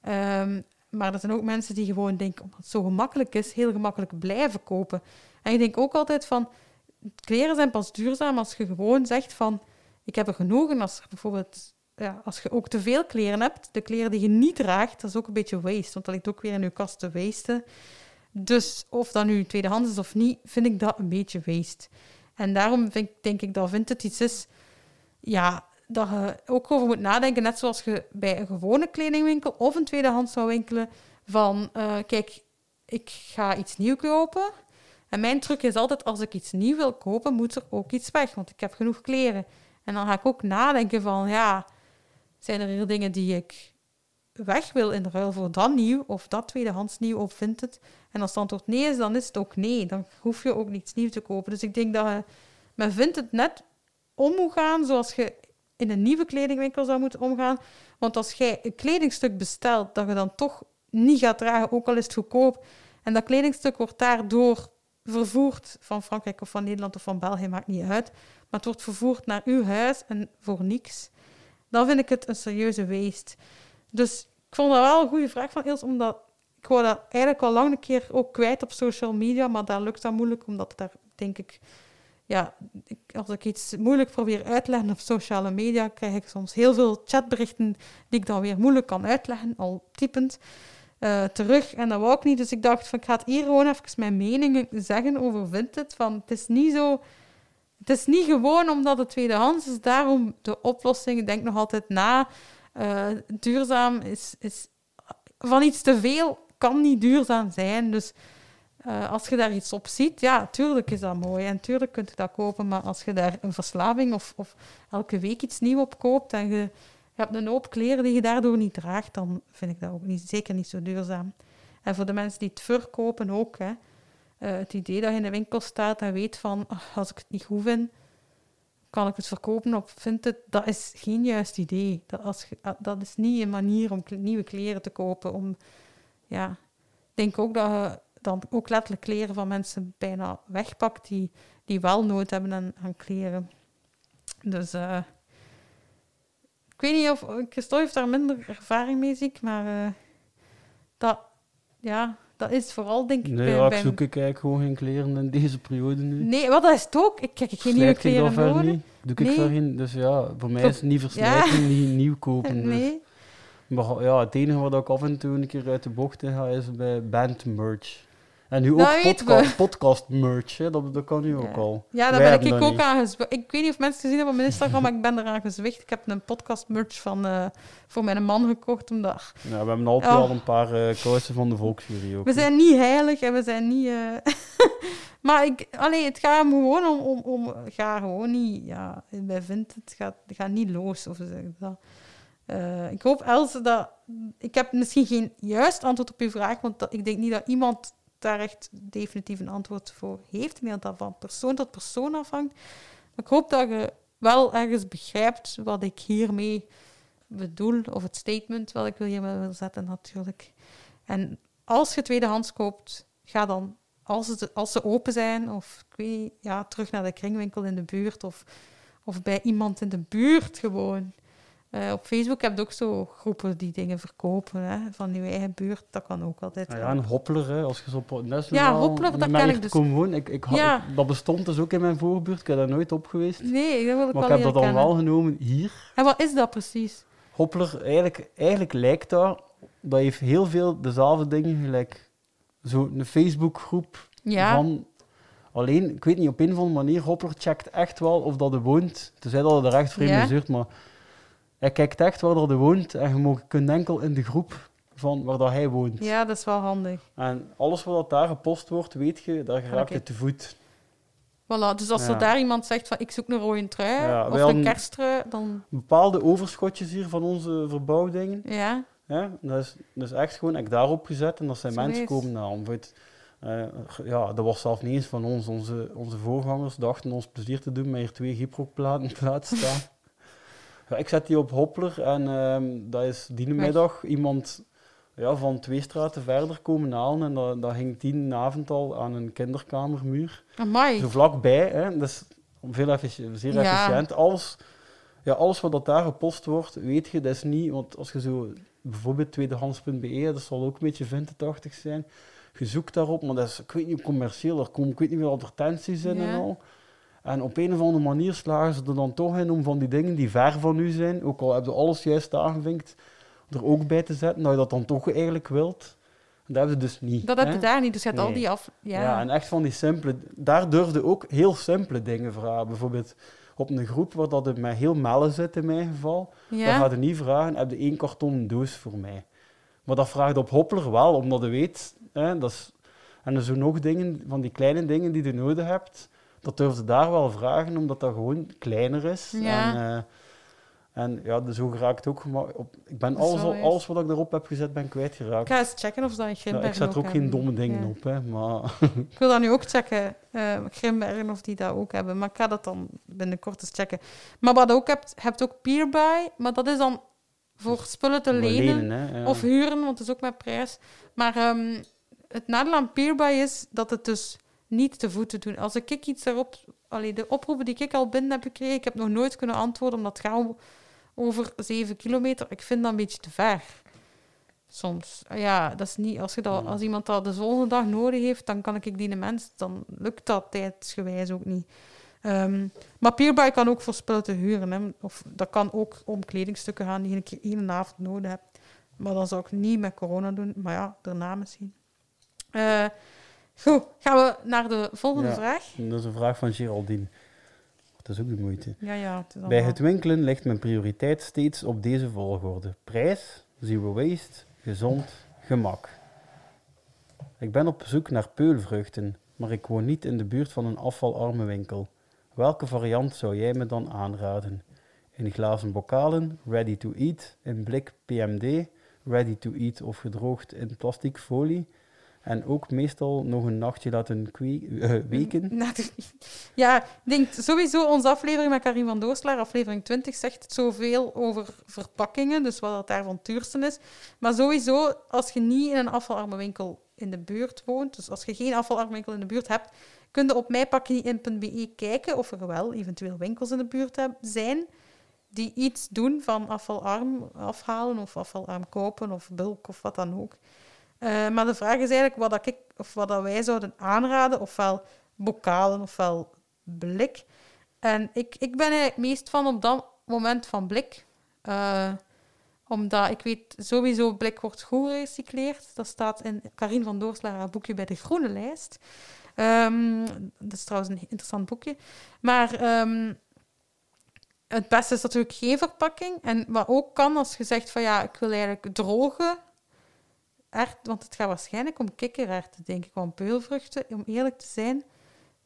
Ehm, maar er zijn ook mensen die gewoon denken, omdat het zo gemakkelijk is, heel gemakkelijk blijven kopen. En ik denk ook altijd van, kleren zijn pas duurzaam als je gewoon zegt van, ik heb er genoeg. En als bijvoorbeeld, ja, als je ook te veel kleren hebt, de kleren die je niet draagt, dat is ook een beetje waste, want dat ligt ook weer in je kast te wasten. Dus of dat nu tweedehands is of niet, vind ik dat een beetje waste. En daarom vind, denk ik dat het iets is, ja, dat je ook over moet nadenken, net zoals je bij een gewone kledingwinkel of een tweedehands zou winkelen, van, eh, kijk, ik ga iets nieuw kopen. En mijn truc is altijd, als ik iets nieuw wil kopen, moet er ook iets weg, want ik heb genoeg kleren. En dan ga ik ook nadenken van, ja, zijn er hier dingen die ik weg wil in ruil voor dat nieuw, of dat tweedehands nieuw, of vindt het? En als het antwoord nee is, dan is het ook nee. Dan hoef je ook niets nieuws te kopen. Dus ik denk dat je vindt het net om moet gaan zoals je in een nieuwe kledingwinkel zou moeten omgaan. Want als jij een kledingstuk bestelt dat je dan toch niet gaat dragen, ook al is het goedkoop, en dat kledingstuk wordt daardoor vervoerd van Frankrijk of van Nederland of van België, maakt niet uit, maar het wordt vervoerd naar uw huis en voor niks, dan vind ik het een serieuze waste. Dus ik vond dat wel een goede vraag van Ilse, omdat ik wou dat eigenlijk al lang een keer ook kwijt op social media, maar daar lukt dat moeilijk, omdat daar, denk ik, ja, als ik iets moeilijk probeer uit te leggen op sociale media, krijg ik soms heel veel chatberichten die ik dan weer moeilijk kan uitleggen, al typend, eh, terug. En dat wou ik niet, dus ik dacht van, ik ga hier gewoon even mijn mening zeggen over Vinted, van het is niet zo... Het is niet gewoon omdat het tweedehands is, daarom de oplossing, denk nog altijd na, eh, duurzaam is, is... Van iets te veel kan niet duurzaam zijn, dus... Eh, als je daar iets op ziet, ja, tuurlijk is dat mooi en tuurlijk kunt je dat kopen, maar als je daar een verslaving of, of elke week iets nieuws op koopt en je, je hebt een hoop kleren die je daardoor niet draagt, dan vind ik dat ook niet, zeker niet zo duurzaam. En voor de mensen die het verkopen ook, hè, eh, het idee dat je in de winkel staat en weet van, "Ach, als ik het niet goed vind, kan ik het verkopen op Vinted, dat is geen juist idee. Dat, als ah, dat is niet een manier om nieuwe kleren te kopen. Om, ja, ik denk ook dat dan ook letterlijk kleren van mensen bijna wegpakt die, die wel nood hebben aan, aan kleren. Dus eh, ik weet niet of Christophe heeft daar minder ervaring mee, zie ik, maar eh, dat, ja, dat is vooral denk ik Nee, bij, ja, ik bij- zoek ik eigenlijk gewoon geen kleren in deze periode nu. Nee, wat dat is het ook. Ik kijk geen nieuwe kleren nodig. niet? Doe ik geen. Dus ja, voor mij Voor- is het niet verslijten, niet nieuw kopen. Dus. Nee. Maar ja, het enige wat ik af en toe een keer uit de bocht in ga, is bij band merch. En nu ook weten podca podcast merch, hè. Dat, dat kan nu ook al. Ja, daar Wij ben ik ook aan gezwicht. Ik weet niet of mensen gezien hebben op mijn Instagram, maar ik ben eraan gezwicht. Ik heb een podcast merch van, eh, voor mijn man gekocht. Omdat Ja, we hebben altijd Oh. al een paar kousen van de volksjury ook. we zijn niet heilig en we zijn niet... eh, (laughs) maar ik, allee, het gaat gewoon om... om, om ga gewoon niet... Ja, bij vindt het gaat, niet los. Of zeg ik dat. Ik hoop, Else, dat... Ik heb misschien geen juist antwoord op uw vraag, want dat, ik denk niet dat iemand daar echt definitief een antwoord voor heeft. Meer dat van persoon tot persoon afhangt. Ik hoop dat je wel ergens begrijpt wat ik hiermee bedoel, of het statement wat ik hiermee wil zetten natuurlijk. En als je tweedehands koopt, ga dan, als, het, als ze open zijn, of ik weet ja, terug naar de kringwinkel in de buurt, of, of bij iemand in de buurt gewoon. Eh, op Facebook heb je ook zo groepen die dingen verkopen, hè, van je eigen buurt. Dat kan ook altijd. Nou ja, en Hoppler, hè, als je zo op Ja, Hoppler, dat ken ik dus. Ik, ik had- Ja. Dat bestond dus ook in mijn voorbuurt, ik heb daar nooit op geweest. Nee, dat wil ik Maar ik heb dat dan wel genomen hier. En wat is dat precies? Hoppler, eigenlijk, eigenlijk lijkt dat, dat heeft heel veel dezelfde dingen, gelijk zo'n Facebookgroep Ja, van... Alleen, ik weet niet, op een of andere manier, Hoppler checkt echt wel of dat er woont. Tenzij dat er echt vreemd Ja. maar hij kijkt echt waar dat er woont en je mag, kunt enkel in de groep van waar dat hij woont. Ja, dat is wel handig. En alles wat daar gepost wordt, weet je, daar raak je te voet. Voilà, dus als Ja. er daar iemand zegt van ik zoek een rode trui Ja, of een kersttrui, dan Bepaalde overschotjes hier van onze verbouwdingen, ja. Ja, dat is, dat is echt gewoon, ik daarop gezet en dat zijn Zo mensen komen naar. Eh, ja, dat was zelf niet eens van ons. Onze, onze voorgangers dachten ons plezier te doen met hier twee gyproplaten te laten staan. (laughs) ja, ik zet die op Hoppler en ehm, dat is die middag iemand ja, van twee straten verder komen halen en dat, dat hing die avond al aan een kinderkamermuur. Amai. Zo vlakbij, hè. dat is veel zeer Ja. efficiënt. Alles, ja, alles wat dat daar gepost wordt, weet je, dat is niet... Want als je zo, bijvoorbeeld tweedehands.be, dat zal ook een beetje vintage zijn, je zoekt daarop, maar dat is, ik weet niet, commercieel, er komen ik weet niet veel advertenties in en al. En op een of andere manier slagen ze er dan toch in om van die dingen die ver van u zijn, ook al heb je alles juist aangevinkt, er ook bij te zetten, dat je dat dan toch eigenlijk wilt. Dat hebben ze dus niet. Dat heb hè. je daar niet, dus je hebt al die af... Ja, Ja. en echt van die simpele... Daar durfde ook heel simpele dingen vragen. Bijvoorbeeld op een groep waar dat het met heel mellen zit, in mijn geval. Dan ja. gaat je niet vragen, heb je één karton doos voor mij? Maar dat vraagt op Hoppler wel, omdat je weet... Hè, dat is, en er zijn nog dingen, van die kleine dingen die je nodig hebt, dat durf je daar wel vragen, omdat dat gewoon kleiner is. Ja. En, eh, en ja, dus zo geraakt ook... gema- Op, ik ben alles, al- juist. alles wat ik erop heb gezet, ben Ik kwijtgeraakt. ga eens checken of ze dat in Ja, Grimbergen ik zet er ook geen hebben. domme dingen Ja. op, hè, maar... (laughs) Ik wil dat nu ook checken, eh Grimbergen, of die dat ook hebben. Maar ik ga dat dan binnenkort eens checken. Maar wat ook hebt, hebt ook Peerbuy, maar dat is dan voor spullen te Maar lenen. ja. Of huren, want het is ook met prijs. Maar ehm, het nadeel aan Peerbuy is dat het dus niet te voeten doen. Als ik iets daarop... Allee, de oproepen die ik al binnen heb gekregen, ik heb nog nooit kunnen antwoorden, omdat het gaat over 7 kilometer. Ik vind dat een beetje te ver. Soms. Ja, dat is niet... Als, je dat, als iemand dat de volgende dag nodig heeft, dan kan ik die mens... Dan lukt dat tijdsgewijs ook niet. Ehm, maar Peerbuy kan ook voor spullen te huren. Hè. Of dat kan ook om kledingstukken gaan die je een keer één avond nodig hebt. Maar dan zou ik niet met corona doen. Maar ja, daarna misschien. Eh, goed, gaan we naar de volgende Ja. vraag. Dat is een vraag van Geraldine. Dat is ook de moeite. Ja, ja. Het Bij het winkelen ligt mijn prioriteit steeds op deze volgorde. Prijs, zero waste, gezond, gemak. Ik ben op zoek naar peulvruchten, maar ik woon niet in de buurt van een afvalarme winkel. Welke variant zou jij me dan aanraden? In glazen bokalen, ready to eat, in blik PMD, ready to eat of gedroogd in plastic folie. En ook meestal nog een nachtje laten eh, weken. (laughs) Ja, ik denk sowieso onze aflevering met Karin van Dooslaar, aflevering 20, zegt zoveel over verpakkingen, dus wat het daar van het duurste is. Maar sowieso, als je niet in een afvalarme winkel in de buurt woont, dus als je geen afvalarme winkel in de buurt hebt, kun je op mijpakjeniein.be kijken of er wel eventueel winkels in de buurt zijn die iets doen van afvalarm afhalen of afvalarm kopen of bulk of wat dan ook. Eh, maar de vraag is eigenlijk wat, dat ik, of wat dat wij zouden aanraden, ofwel bokalen ofwel blik. En ik, ik ben eigenlijk meest van op dat moment van blik. Eh, omdat ik weet sowieso, blik wordt goed gerecycleerd. Dat staat in Karin van Doorslaar haar boekje bij de groene lijst. Ehm, dat is trouwens een interessant boekje. Maar ehm, het beste is natuurlijk geen verpakking. En wat ook kan, als je zegt van ja, ik wil eigenlijk droge want het gaat waarschijnlijk om kikkererwten, denk ik, om peulvruchten. Om eerlijk te zijn,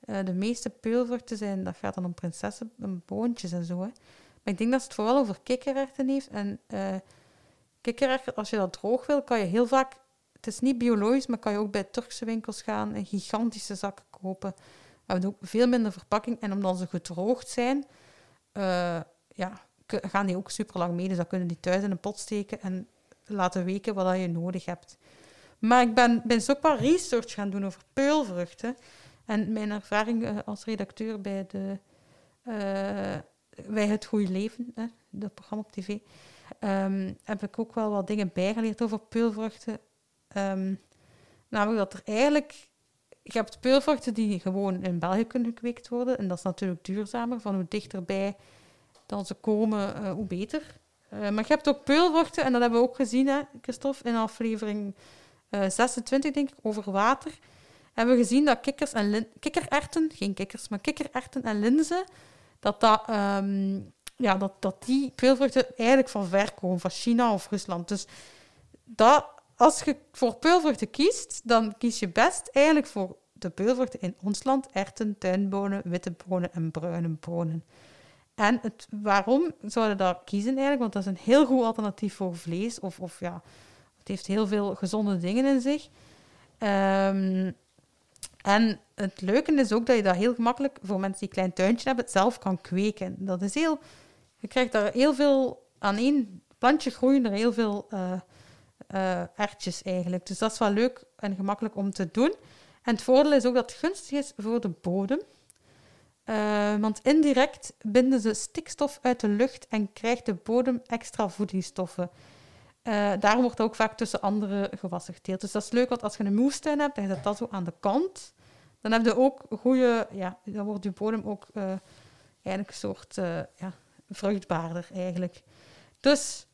eh, de meeste peulvruchten zijn, dat gaat dan om prinsessen, boontjes en zo. Maar ik denk dat het vooral over kikkererwten heeft. En eh kikkererwten, als je dat droog wil, kan je heel vaak, het is niet biologisch, maar kan je ook bij Turkse winkels gaan en gigantische zakken kopen. We hebben ook veel minder verpakking. En omdat ze gedroogd zijn, eh, ja, gaan die ook super lang mee. Dus dan kunnen die thuis in een pot steken en laten weken wat je nodig hebt. Maar ik ben, ben dus ook wat research gaan doen over peulvruchten. En mijn ervaring eh, als redacteur bij, de, bij Het Goede Leven, hè, dat programma op tv, ehm, heb ik ook wel wat dingen bijgeleerd over peulvruchten. Ehm, namelijk dat er eigenlijk... Je hebt peulvruchten die gewoon in België kunnen gekweekt worden. En dat is natuurlijk duurzamer. Van hoe dichterbij dan ze komen, eh, hoe beter. Eh, maar je hebt ook peulvruchten, en dat hebben we ook gezien, hè, Christophe, in aflevering eh 26, denk ik, over water. Hebben we gezien dat kikkers en lin- kikkererwten, geen kikkers, maar kikkererwten en linzen, dat, dat, ehm, ja, dat, dat die peulvruchten eigenlijk van ver komen, van China of Rusland. Dus dat als je voor peulvruchten kiest, dan kies je best eigenlijk voor de peulvruchten in ons land. Erten, tuinbonen, witte bonen en bruine bonen. En het, waarom zouden we dat kiezen eigenlijk? Want dat is een heel goed alternatief voor vlees. Of, of ja, het heeft heel veel gezonde dingen in zich. Ehm, en het leuke is ook dat je dat heel gemakkelijk, voor mensen die een klein tuintje hebben, zelf kan kweken. Dat is heel... Je krijgt daar heel veel... Aan één plantje groeien er heel veel uh, eigenlijk. Dus dat is wel leuk en gemakkelijk om te doen. En het voordeel is ook dat het gunstig is voor de bodem. Uh, want indirect binden ze stikstof uit de lucht en krijgt de bodem extra voedingsstoffen. Uh, daarom wordt ook vaak tussen andere gewassen geteeld. Dus dat is leuk, want als je een moestuin hebt, dan zet dat zo aan de kant. Dan heb je ook goede, ja, dan wordt je bodem ook uh, eigenlijk een soort ja, vruchtbaarder eigenlijk. Dus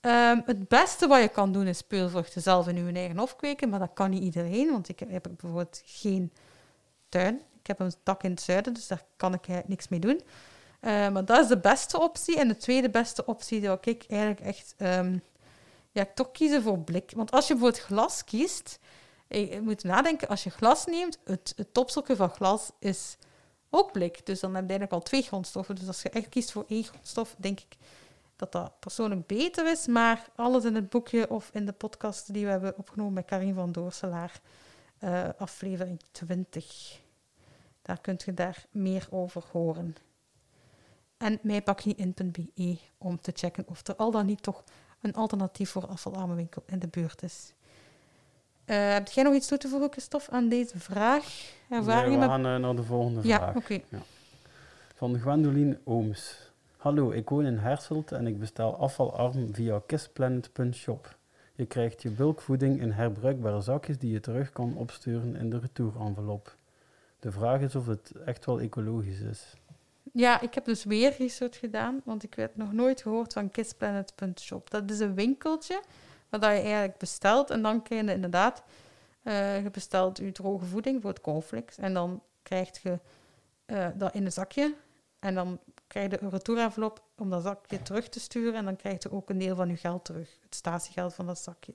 um, het beste wat je kan doen is peulvruchten zelf in je eigen hof kweken, maar dat kan niet iedereen, want ik heb bijvoorbeeld geen tuin. Ik heb een dak in het zuiden, dus daar kan ik niks mee doen. Uh, maar dat is de beste optie. En de tweede beste optie zou ik eigenlijk echt um, ja, toch kiezen voor blik. Want als je bijvoorbeeld glas kiest, je moet nadenken, als je glas neemt, het, het van glas is ook blik. Dus dan heb je eigenlijk al twee grondstoffen. Dus als je echt kiest voor één grondstof, denk ik dat dat persoonlijk beter is. Maar alles in het boekje of in de podcast die we hebben opgenomen met Karin van Doorselaar, uh, aflevering 20. Daar kunt je daar meer over horen. En mijpakjein.be om te checken of er al dan niet toch een alternatief voor afvalarme winkel in de buurt is. Uh, heb jij nog iets toe te voegen, Christophe, aan deze vraag? Ervaringen nee, we gaan met... naar de volgende ja, vraag. Okay. Ja, Van Gwendoline Ooms. Hallo, ik woon in Herselt en ik bestel afvalarm via kissplanet.shop. Je krijgt je bulkvoeding in herbruikbare zakjes die je terug kan opsturen in de retourenvelop. De vraag is of het echt wel ecologisch is. Ja, ik heb dus weer research gedaan, want ik werd nog nooit gehoord van kissplanet.shop. Dat is een winkeltje waar je eigenlijk bestelt en dan krijg je inderdaad, uh, je bestelt je droge voeding voor het cornflakes en dan krijg je uh, dat in een zakje en dan krijg je een retourenvelop om dat zakje terug te sturen en dan krijg je ook een deel van je geld terug, het statiegeld van dat zakje.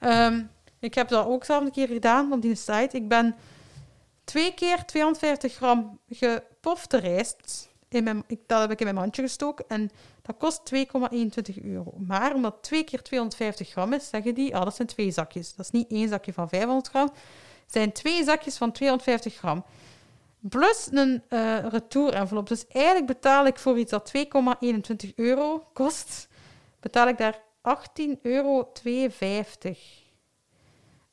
Um, ik heb dat ook zelf een keer gedaan op die site. Ik ben twee keer 250 gram gepofte rijst. In mijn, dat heb ik in mijn mandje gestoken en dat kost 2,21 euro. Maar omdat twee keer 250 gram is, zeggen die, ah, dat zijn twee zakjes. Dat is niet één zakje van 500 gram. Zijn twee zakjes van 250 gram. Plus een uh, retour-envelop. Dus eigenlijk betaal ik voor iets dat 2,21 euro kost, betaal ik daar 18,52 euro.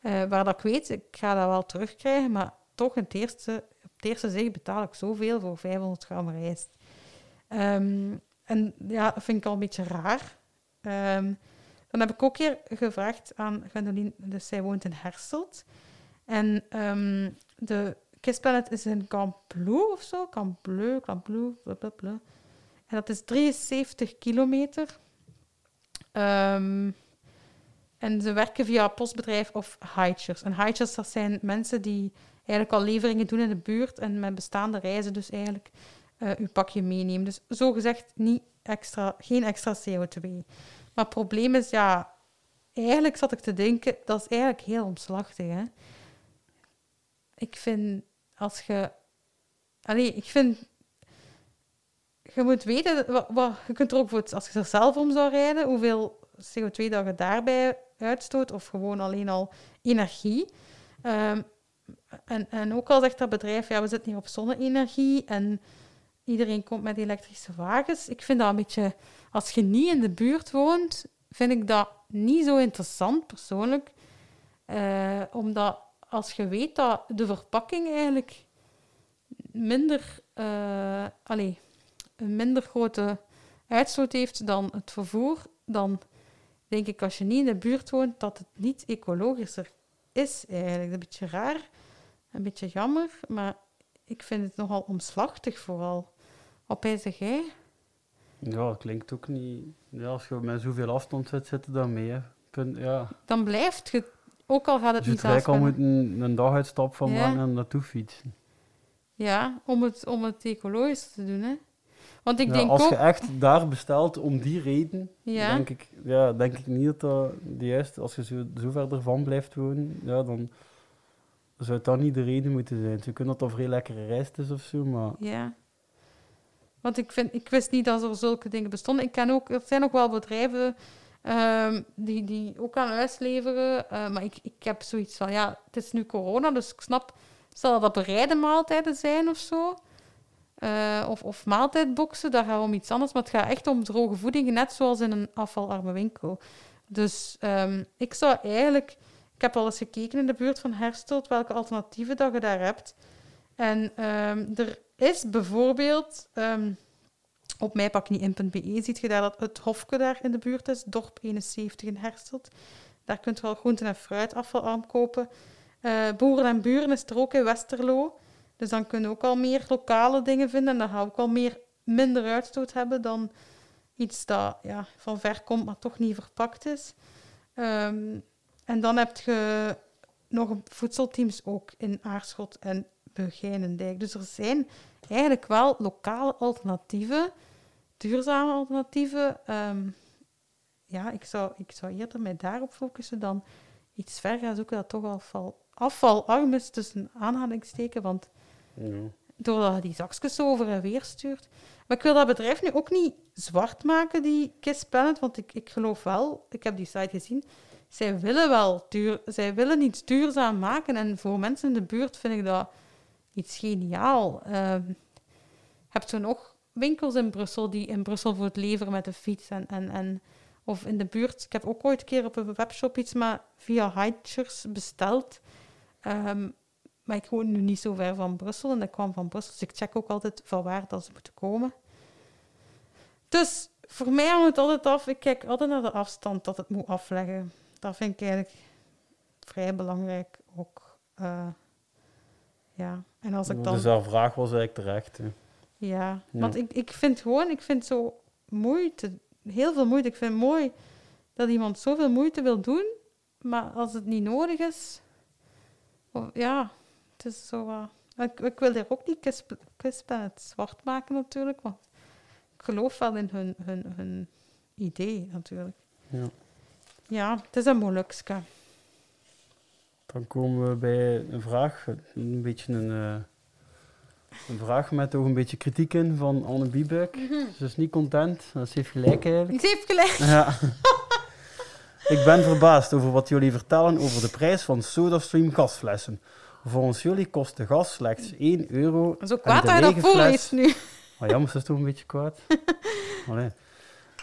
Uh, waar dat ik weet, ik ga dat wel terugkrijgen, maar toch het eerste, op het eerste zicht betaal ik zoveel voor 500 gram rijst. Um, en ja, dat vind ik al een beetje raar. Um, dan heb ik ook keer gevraagd aan Gwendoline, dus zij woont in Herselt. En um, de kistplanet is in Camplou of zo. Camplou, Camplou, blablabla. En dat is 73 kilometer. En ze werken via postbedrijf of hitchers. En hitchers, dat zijn mensen die eigenlijk al leveringen doen in de buurt en met bestaande reizen dus eigenlijk uh, uw pakje meenemen. Dus zo gezegd niet extra, geen extra CO2. Maar het probleem is, ja, eigenlijk zat ik te denken, dat is eigenlijk heel omslachtig. Hè? Ik vind, als je... Allee, ik vind... Je moet weten, wat, je kunt er ook voor, als je er zelf om zou rijden, hoeveel CO2 dat je daarbij uitstoot, of gewoon alleen al energie. Um, en, en ook al zegt dat bedrijf, ja, we zitten hier op zonne-energie en iedereen komt met elektrische wagens. Ik vind dat een beetje, als je niet in de buurt woont, vind ik dat niet zo interessant persoonlijk. Uh, omdat als je weet dat de verpakking eigenlijk minder, uh, allez, een minder grote uitstoot heeft dan het vervoer, dan denk ik als je niet in de buurt woont dat het niet ecologischer is eigenlijk. Een beetje raar, een beetje jammer, maar ik vind het nogal omslachtig vooral. Wat zeg jij? Ja, klinkt ook niet... Ja, als je met zoveel afstand zit, zit er dan mee. Punt, ja. Dan blijft je, ook al gaat het dus niet zelf... Je al moet een, een dag uitstap van ja. maken en naartoe fietsen. Ja, om het, om het ecologisch te doen, hè. Want ik Ja, denk als ook... je echt daar bestelt om die reden, Ja. denk, ik, ja, denk ik niet dat dat de juiste... Als je zo, zo verder van blijft wonen, ja, dan zou dat niet de reden moeten zijn. Ze kunnen dat dat een vrij lekkere rijst is of zo, maar... Ja. Want ik, vind, ik wist niet dat er zulke dingen bestonden. Ik ken ook, er zijn ook wel bedrijven ehm, die, die ook aan huis leveren. eh, maar ik, ik heb zoiets van, ja, het is nu corona, dus ik snap... Stel dat dat bereide maaltijden zijn of zo. eh, of, of maaltijdboxen, daar gaat om iets anders. Maar het gaat echt om droge voeding, net zoals in een afvalarme winkel. Dus ehm, ik zou eigenlijk... Ik heb al eens gekeken in de buurt van Herstelt welke alternatieven dat je daar hebt. En ehm, er is bijvoorbeeld... ehm, op mijpakniein.be ziet je daar dat het hofke daar in de buurt is, dorp 71 in Herstelt. Daar kunt je wel groenten en fruit afvalarm kopen. Eh, Boeren en Buren is er ook in Westerlo. Dus dan kun je ook al meer lokale dingen vinden. En dan ga je ook al meer, minder uitstoot hebben dan iets dat ja, van ver komt, maar toch niet verpakt is. Ehm, en dan heb je nog voedselteams ook in Aarschot en Begijnendijk. Dus er zijn eigenlijk wel lokale alternatieven, duurzame alternatieven. Ehm, ja, ik zou, ik zou eerder mij daarop focussen dan iets ver gaan zoeken dat toch afval, afvalarm is tussen aanhalingstekens, want Ja. doordat je die zakjes over en weer stuurt. Maar ik wil dat bedrijf nu ook niet zwart maken, die Kiss Planet, want ik, ik geloof wel, ik heb die site gezien, zij willen wel duur, zij willen iets duurzaam maken en voor mensen in de buurt vind ik dat iets geniaal. Ehm heb je nog winkels in Brussel die in Brussel voor het leveren met de fiets en, en, en of in de buurt. Ik heb ook ooit een keer op een webshop iets maar via Hitchers besteld. Ehm, maar ik woon nu niet zo ver van Brussel en ik kwam van Brussel, dus ik check ook altijd van waar dat ze moeten komen. Dus voor mij hangt het altijd af. Ik kijk altijd naar de afstand dat het moet afleggen. Dat vind ik eigenlijk vrij belangrijk ook. eh, ja, en als ik dan... Dus haar vraag was eigenlijk terecht. hè. Ja, Ja. want ik, ik vind gewoon, ik vind zo moeite, heel veel moeite. Ik vind het mooi dat iemand zoveel moeite wil doen, maar als het niet nodig is, of- ja, het is zo wat... Ik, ik wil hier ook niet Kiss- Kiss Planet zwart maken natuurlijk, want ik geloof wel in hun, hun, hun idee natuurlijk. Ja. Ja, het is een moeilijkske. Dan komen we bij een vraag, een beetje een, eh, een vraag met ook een beetje kritiek in van Anne Biebuik. Ze is niet content, ze heeft gelijk eigenlijk. Ik heb gelijk. Ja. (laughs) Ik ben verbaasd over wat jullie vertellen over de prijs van SodaStream gasflessen. Volgens jullie kost de gas slechts 1 euro. Zo en kwaad dat je dat voorleest nu. Maar ja, maar ze is toch een beetje kwaad. (laughs) Allee.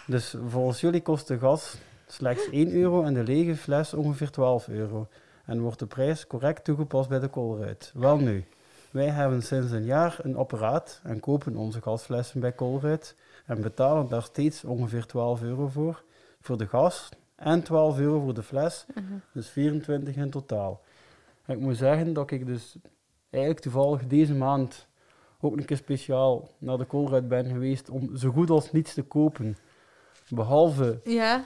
Dus volgens jullie kost de gas slechts 1 euro en de lege fles ongeveer 12 euro. En wordt de prijs correct toegepast bij de koolruit. Wel nu, wij hebben sinds een jaar een apparaat en kopen onze gasflessen bij koolruit en betalen daar steeds ongeveer 12 euro voor, voor de gas en 12 euro voor de fles, dus 24 in totaal. En ik moet zeggen dat ik dus eigenlijk toevallig deze maand ook een keer speciaal naar de koolruit ben geweest om zo goed als niets te kopen. Behalve Ja,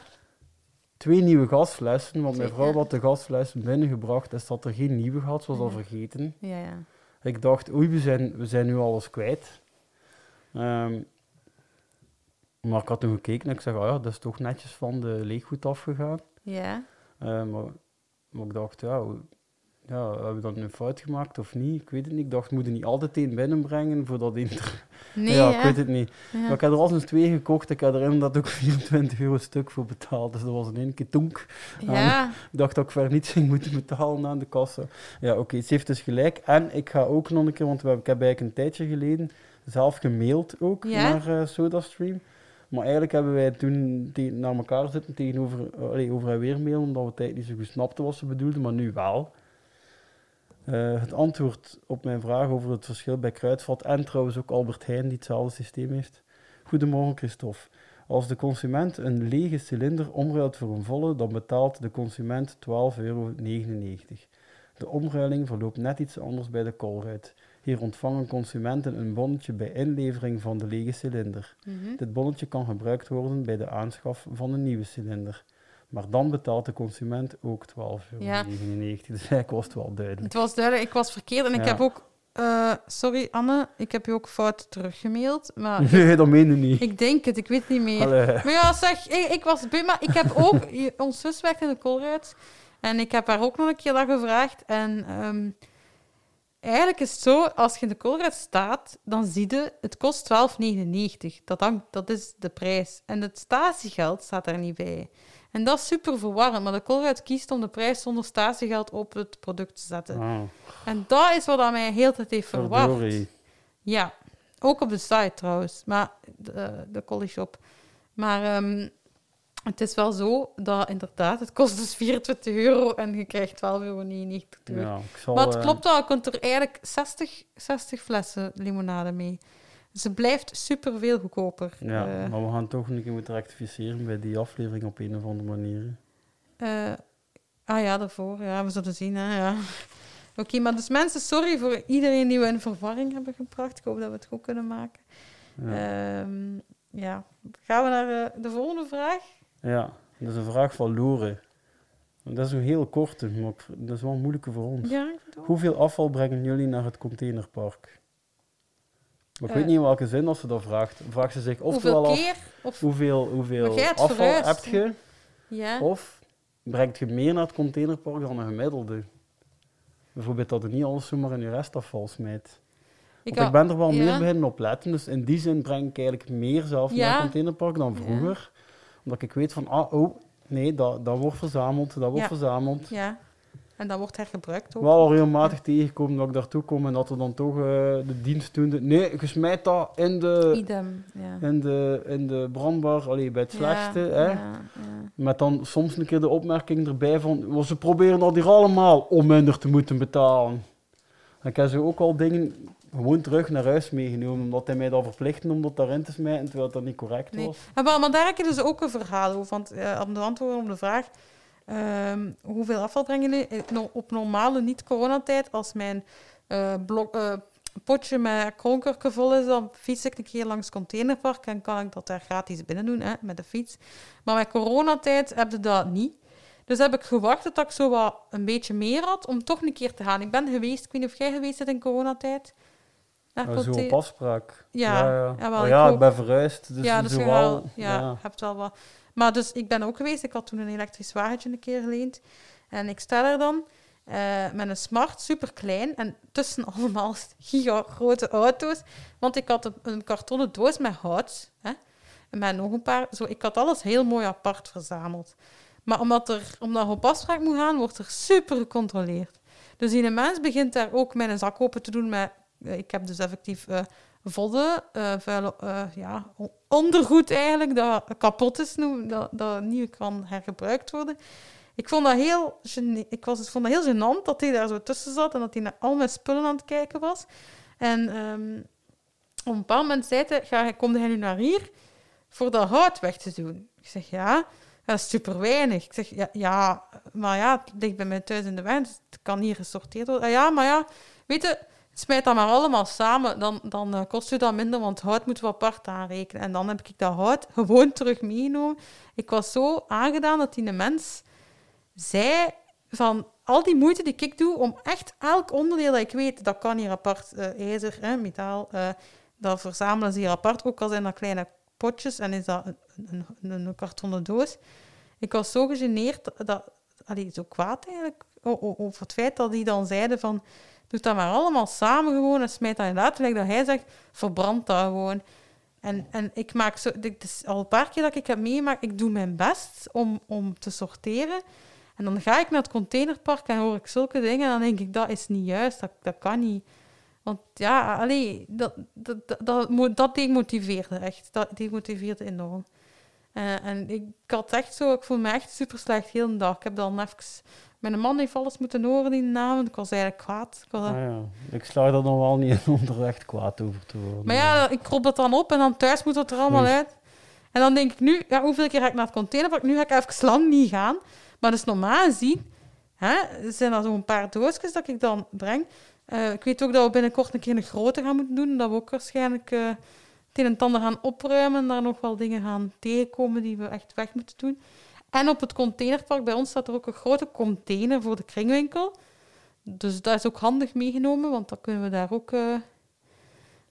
twee nieuwe gasflessen, want mijn vrouw had de gasflessen binnengebracht en dat er geen nieuwe had, ze was al Ja. vergeten. ja, ja. Ik dacht, oei, we zijn, we zijn nu alles kwijt. Ehm, maar ik had toen gekeken en ik zeg, ah ja, dat is toch netjes van de leeggoed afgegaan. Ja, Eh, maar, maar ik dacht, ja, ja, hebben we dan een fout gemaakt of niet? Ik weet het niet. Ik dacht, we moeten niet altijd één binnenbrengen voordat één (laughs) nee, ja, ik weet het niet. Ja. Maar ik heb er al eens twee gekocht. Ik heb er inderdaad ook (laughs) 24 euro stuk voor betaald. Dus dat was in één keer tonk. Ja, Ik dacht dat ik verder niets ging moeten betalen aan de kassa. Ja, oké, ze heeft dus gelijk. En ik ga ook nog een keer, want we hebben, ik heb eigenlijk een tijdje geleden zelf gemaild ook Ja? naar eh, SodaStream. Maar eigenlijk hebben wij toen naar elkaar zitten tegenover allee, over en weer mailen, omdat we eigenlijk niet zo goed snapten wat ze bedoelden, maar nu wel. Eh, het antwoord op mijn vraag over het verschil bij Kruidvat en trouwens ook Albert Heijn, die hetzelfde systeem heeft. Goedemorgen Christophe. Als de consument een lege cilinder omruilt voor een volle, dan betaalt de consument 12,99 euro. De omruiling verloopt net iets anders bij de koolruit. Hier ontvangen consumenten een bonnetje bij inlevering van de lege cilinder. Mhm. Dit bonnetje kan gebruikt worden bij de aanschaf van een nieuwe cilinder. Maar dan betaalt de consument ook 12,99 euro. Ja. Dus eigenlijk was het wel duidelijk. Het was duidelijk, ik was verkeerd en ik Ja. heb ook eh, sorry Anne, ik heb je ook fout teruggemaild. Maar (laughs) Nee, dat meen je niet. ik denk het, ik weet niet meer. Allee. Maar ja, zeg, ik, ik was bij, maar ik heb ook... (laughs) Ons zus werkt in de Colruyt. En ik heb haar ook nog een keer dat gevraagd. En ehm, eigenlijk is het zo, als je in de Colruyt staat, dan zie je, het kost 12,99. Dat, hangt- dat is de prijs. En het statiegeld staat daar niet bij. En dat is super verwarrend, maar de Colruyt kiest om de prijs zonder statiegeld op het product te zetten. Ah, En dat is wat mij heel de tijd heeft verward. Ja, ook op de site trouwens, maar de, de Collie Shop. Maar ehm, het is wel zo dat inderdaad, het kost dus 24 euro en je krijgt 12,99 euro. Ja, ik zal, maar het eh, klopt wel, je kunt er eigenlijk 60, 60 flessen limonade mee. Het blijft super veel goedkoper. Ja, Eh, maar we gaan toch een keer moeten rectificeren bij die aflevering op een of andere manier. eh, ah ja, daarvoor. Ja, we zullen zien. Hè, ja. Oké, maar dus mensen, sorry voor iedereen die we in verwarring hebben gebracht. Ik hoop dat we het goed kunnen maken. Ja. Ehm, ja. Gaan we naar eh, de volgende vraag? ja, dat is een vraag van Lore. Dat is een heel korte, maar dat is wel een moeilijke voor ons. Ja. Hoeveel afval brengen jullie naar het containerpark? Maar ik Eh. weet niet in welke zin als ze dat vraagt. Vraagt ze zich oftewel af keer? Of, hoeveel, hoeveel hebt afval verhuisd. heb je, ja. of brengt je meer naar het containerpark dan een gemiddelde? Bijvoorbeeld dat je niet alles zomaar in je restafval smijt. ik, Want ik ben er wel ja. meer beginnen op letten, dus in die zin breng ik eigenlijk meer zelf naar het containerpark dan vroeger. Omdat ik weet van, ah, oh, nee, dat, dat wordt verzameld, dat wordt Ja. verzameld. Ja. En dat wordt hergebruikt ook. Wel al regelmatig tegenkomen dat ik daartoe kom en dat er dan toch eh, de dienstdoende... Nee, je smijt dat in de, Idem. Ja. in de, in de brandbar, allee, bij het slechtste. Ja, hè. ja. Met dan soms een keer de opmerking erbij van... "Wel, Ze proberen dat hier allemaal om minder te moeten betalen. En ik heb zo ook al dingen gewoon terug naar huis meegenomen, omdat hij mij dat verplichtte om dat daarin te smijten, terwijl dat niet correct Nee. was. Maar, wel, maar daar heb je dus ook een verhaal over. Want eh, om de antwoord op de vraag... ehm, hoeveel afval brengen jullie Eh, op normale niet-coronatijd? Als mijn eh, blok, eh, potje met kronkerken vol is, dan fiets ik een keer langs het containerpark en kan ik dat daar gratis binnen doen, hè, met de fiets. Maar met coronatijd heb je dat niet. Dus heb ik gewacht tot ik zo wat een beetje meer had, om toch een keer te gaan. Ik ben geweest, ik weet niet of jij geweest bent in coronatijd. Naar Maar zo op afspraak. Ja, ja. ja, wel, Oh ik ja, ook. ik ben verhuisd, dus ja, dus wel, ja, hebt wel wat. Maar dus ik ben ook geweest. Ik had toen een elektrisch wagentje een keer geleend. En ik sta er dan eh, met een smart, super klein. En tussen allemaal giga grote auto's. Want ik had een, een kartonnen doos met hout. Hè, en met nog een paar. Zo, ik had alles heel mooi apart verzameld. Maar omdat, er, omdat op afspraak moet gaan, wordt er super gecontroleerd. Dus die mens begint daar ook mijn zak open te doen met... eh, ik heb dus effectief eh vodden, eh, eh, ja, ondergoed eigenlijk, dat kapot is, dat, dat niet kan hergebruikt worden. Ik vond dat heel, ik was, ik vond dat heel gênant dat hij daar zo tussen zat en dat hij naar al mijn spullen aan het kijken was. En ehm, op een bepaald moment zei hij, ga, kom jij nu naar hier voor dat hout weg te doen? Ik zeg, ja, dat is super weinig. Ik zeg, ja, ja, maar ja, het ligt bij mij thuis in de wijn, dus het kan hier gesorteerd worden. Ah, ja, maar ja, weet je, smijt dat maar allemaal samen, dan, dan eh, kost u dat minder, want hout moeten we apart aanrekenen. En dan heb ik dat hout gewoon terug meegenomen. Ik was zo aangedaan dat die mens zei van al die moeite die ik doe om echt elk onderdeel dat ik weet, dat kan hier apart, eh, ijzer, hè, metaal, eh, dat verzamelen ze hier apart, ook al zijn dat kleine potjes en is dat een, een, een, kartonnen doos. Ik was zo gegeneerd, dat, dat allee, zo kwaad eigenlijk, over het feit dat die dan zeiden van, doe dat maar allemaal samen gewoon en smijt dat in later, like dat hij zegt, verbrand dat gewoon. En, en ik maak zo, dit is al een paar keer dat ik heb meegemaakt, ik doe mijn best om, om te sorteren. En dan ga ik naar het containerpark en hoor ik zulke dingen. En dan denk ik, dat is niet juist, dat, dat kan niet. Want ja, allee, dat, dat, dat, dat demotiveerde echt. Dat demotiveerde enorm. Eh, en ik had echt zo, ik voel me echt super slecht heel de dag. Ik heb dan even, mijn man heeft alles moeten horen die avond. Ik was eigenlijk kwaad. Ik was, Ah, ja. Ik sla er dan wel niet in om er echt kwaad over te worden. maar ja, ik krop dat dan op en dan thuis moet het er allemaal Nee. uit. En dan denk ik nu, ja, hoeveel keer ga ik naar het containerpark? Nu ga ik even lang niet gaan. Maar dus normaal gezien hè, zijn er zo'n paar doosjes dat ik dan breng. Eh, ik weet ook dat we binnenkort een keer een grote gaan moeten doen. Dat we ook waarschijnlijk eh, het een en het ander gaan opruimen. En daar nog wel dingen gaan tegenkomen die we echt weg moeten doen. En op het containerpark bij ons staat er ook een grote container voor de kringwinkel. dus dat is ook handig meegenomen, want dan kunnen we daar ook... eh,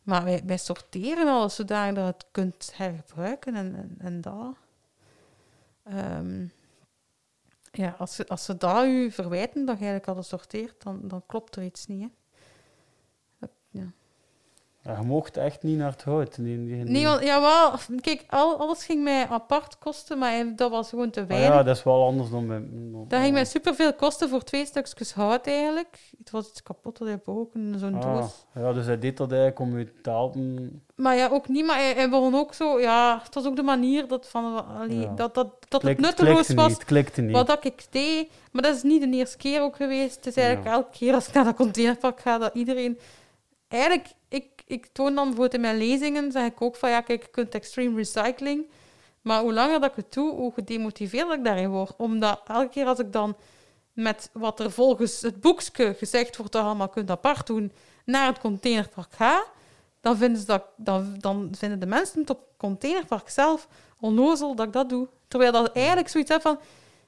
maar wij, sorteren alles zodanig dat je het kunt hergebruiken en, en, en dat. Ehm, ja, als ze, als ze dat u verwijten, dat je eigenlijk hadden sorteert, dan, dan klopt er iets niet. Hè? Ja. Ja, je mocht echt niet naar het hout. Nee, want, jawel, kijk, al, alles ging mij apart kosten, maar dat was gewoon te Ah weinig. ja, dat is wel anders dan bij... Dat ging mij superveel kosten voor twee stukjes hout eigenlijk. Het was iets kapot dat hij broken, zo'n Ah, doos. ja, dus hij deed dat eigenlijk om je te helpen. Maar ja, ook niet, maar hij, hij begon ook zo, ja, het was ook de manier dat, van, allee, Ja. dat, dat, dat het nutteloos was. Niet, klikte niet. Wat dat ik deed, maar dat is niet de eerste keer ook geweest. Het is eigenlijk Ja. elke keer als ik naar dat containerpark ga, dat iedereen... Eigenlijk, ik, ik toon dan bijvoorbeeld in mijn lezingen, zeg ik ook van, ja, kijk, je kunt extreme recycling. Maar hoe langer dat ik het doe, hoe gedemotiveerd ik daarin word. Omdat elke keer als ik dan met wat er volgens het boekje gezegd wordt dat allemaal kunt apart doen, naar het containerpark ga, dan vinden, ze dan, dan vinden de mensen het op het containerpark zelf onnozel dat ik dat doe. Terwijl dat eigenlijk zoiets heb van,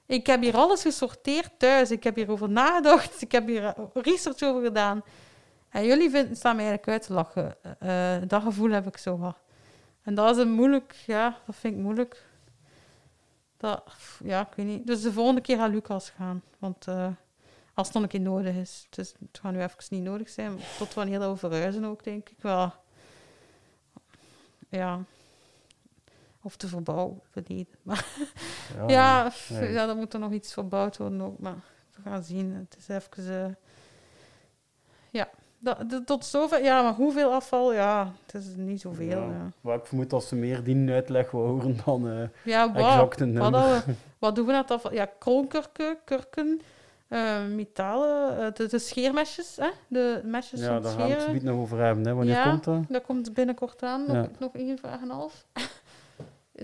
ik heb hier alles gesorteerd thuis, ik heb hierover nagedacht, ik heb hier research over gedaan. En jullie vinden, staan mij eigenlijk uit te lachen. Eh, eh, dat gevoel heb ik zo wat. En dat is een moeilijk, ja, dat vind ik moeilijk. Dat, ja, ik weet niet. Dus de volgende keer gaat Lucas gaan. Want eh, als het nog een keer nodig is. Dus het gaat nu even niet nodig zijn. Tot wanneer dat we verhuizen ook, denk ik wel. Ja. Of de verbouw beneden. Maar Ja, ja, nee. ja, dan moet er nog iets verbouwd worden ook. Maar we gaan zien. Het is even... ja, dat, tot zover. Ja, maar hoeveel afval? Ja, het is niet zoveel. Ja. Ja, Maar ik vermoed dat ze meer die uitleg wil horen dan eh ja wat, we- (laughs) wat doen we met afval? Ja, kroonkurken, kurken, eh, metalen, eh, de, de scheermesjes, hè? De mesjes Ja, van daar het gaan we het scheren. nog over hebben. Hè. Wanneer Ja. komt dat? Dat komt binnenkort aan. Nog, Ja. nog één vraag en half. (laughs)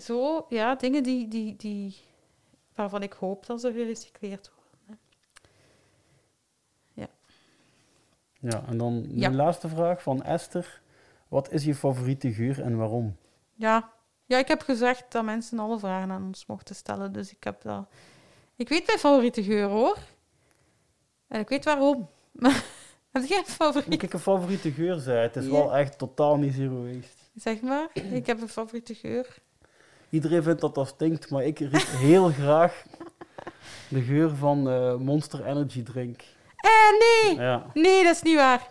Zo, ja, dingen die, die, die, waarvan ik hoop dat ze gerecycleerd Ja, en dan Ja. de laatste vraag van Esther. Wat is je favoriete geur en waarom? Ja. ja, ik heb gezegd dat mensen alle vragen aan ons mochten stellen. Dus ik heb dat... Ik weet mijn favoriete geur, hoor. En ik weet waarom. (laughs) heb jij een favoriet? Moet ik een favoriete geur zei? Het is Ja. wel echt totaal niet zero waste. Zeg maar. Ik heb een favoriete geur. Iedereen vindt dat dat stinkt, maar ik riep heel graag de geur van eh, Monster Energy Drink. Eh, nee! Ja. Nee, dat is niet waar.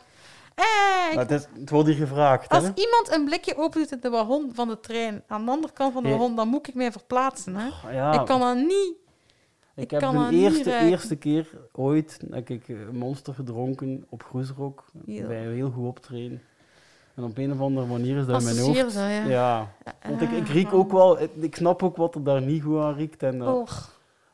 Eh, ik- het, is, het wordt hier gevraagd, als hè? iemand een blikje opent in de wagon van de trein aan de andere kant van de Ja. wagon, dan moet ik mij verplaatsen. Hè? Ja, Ik kan dat niet. ik ik heb de dat eerste, eerste keer ooit heb ik eh, Monster gedronken op Groesrock, Ja. bij een heel goed optreden. En op een of andere manier is dat in mijn hoofd. ze, ja. Ja, want ik, ik riek ook wel, ik, ik snap ook wat er daar niet goed aan riekt. En dat Oh.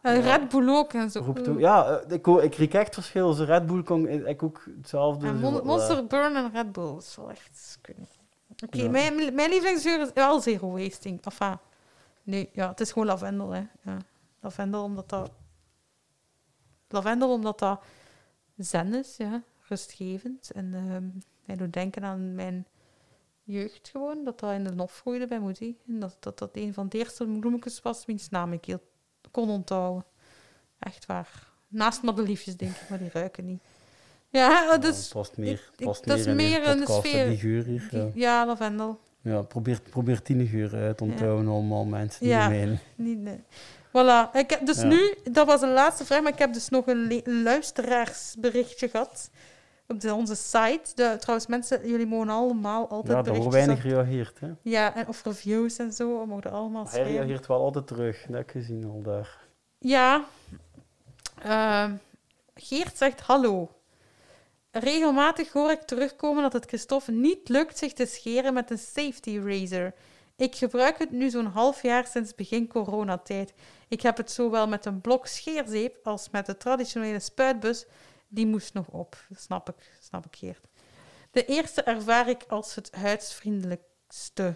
En Ja. Red Bull ook en zo. ook, ja, eh, ik, ik riek echt verschil. Dus Red Bull kan ik ook hetzelfde. En Mon- wat, Monster Burn en Red Bull is wel echt... niet. Oké, Ja. mijn, mijn lievelingsgeur is wel zero wasting. Enfin, nee, ja, het is gewoon lavendel, hè. Ja. Lavendel, omdat dat... Lavendel, omdat dat zen is, ja. Rustgevend. En ehm mij doet denken aan mijn jeugd gewoon. Dat dat in de nof groeide bij Moody. En dat, dat dat een van de eerste bloemetjes was wiens naam ik heel kon onthouden. Echt waar. Naast madeliefjes, denk ik, maar die ruiken niet. Ja, Ja, dus... het past meer, ik- past dat is meer in de sfeer. Die geur hier. Die- Ja. ja, lavendel. Ja, probeer, probeer tien geur uit te onthouden allemaal mensen die Ja. meen. (laughs) Niet, nee. Voilà. Ik heb, dus Ja. nu, dat was de laatste vraag, maar ik heb dus nog een le- luisteraarsberichtje gehad op de, onze site. De, trouwens, mensen, jullie mogen allemaal altijd Ja, daar wordt weinig gereageerd. Hè. Ja, en, of reviews en zo, we mogen allemaal Hij schrijven. reageert wel altijd terug, dat heb ik gezien al daar. Ja. Ehm, Geert zegt hallo. Regelmatig hoor ik terugkomen dat het Christophe niet lukt zich te scheren met een safety razor. Ik gebruik het nu zo'n half jaar sinds begin coronatijd. Ik heb het zowel met een blok scheerzeep als met de traditionele spuitbus. Die moest nog op. Snap ik, snap ik. De eerste ervaar ik als het huidsvriendelijkste.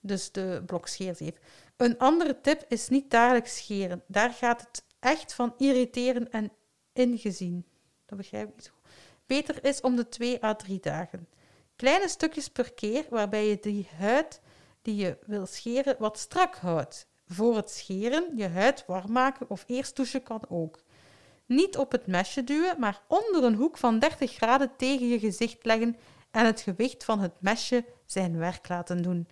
Dus de blok scheerzeep. Een andere tip is niet dagelijks scheren. Daar gaat het echt van irriteren en ingezien. Dat begrijp ik niet zo. Beter is om de twee à drie dagen. Kleine stukjes per keer, waarbij je die huid die je wil scheren wat strak houdt. Voor het scheren je huid warm maken of eerst douchen kan ook. Niet op het mesje duwen, maar onder een hoek van 30 graden tegen je gezicht leggen en het gewicht van het mesje zijn werk laten doen.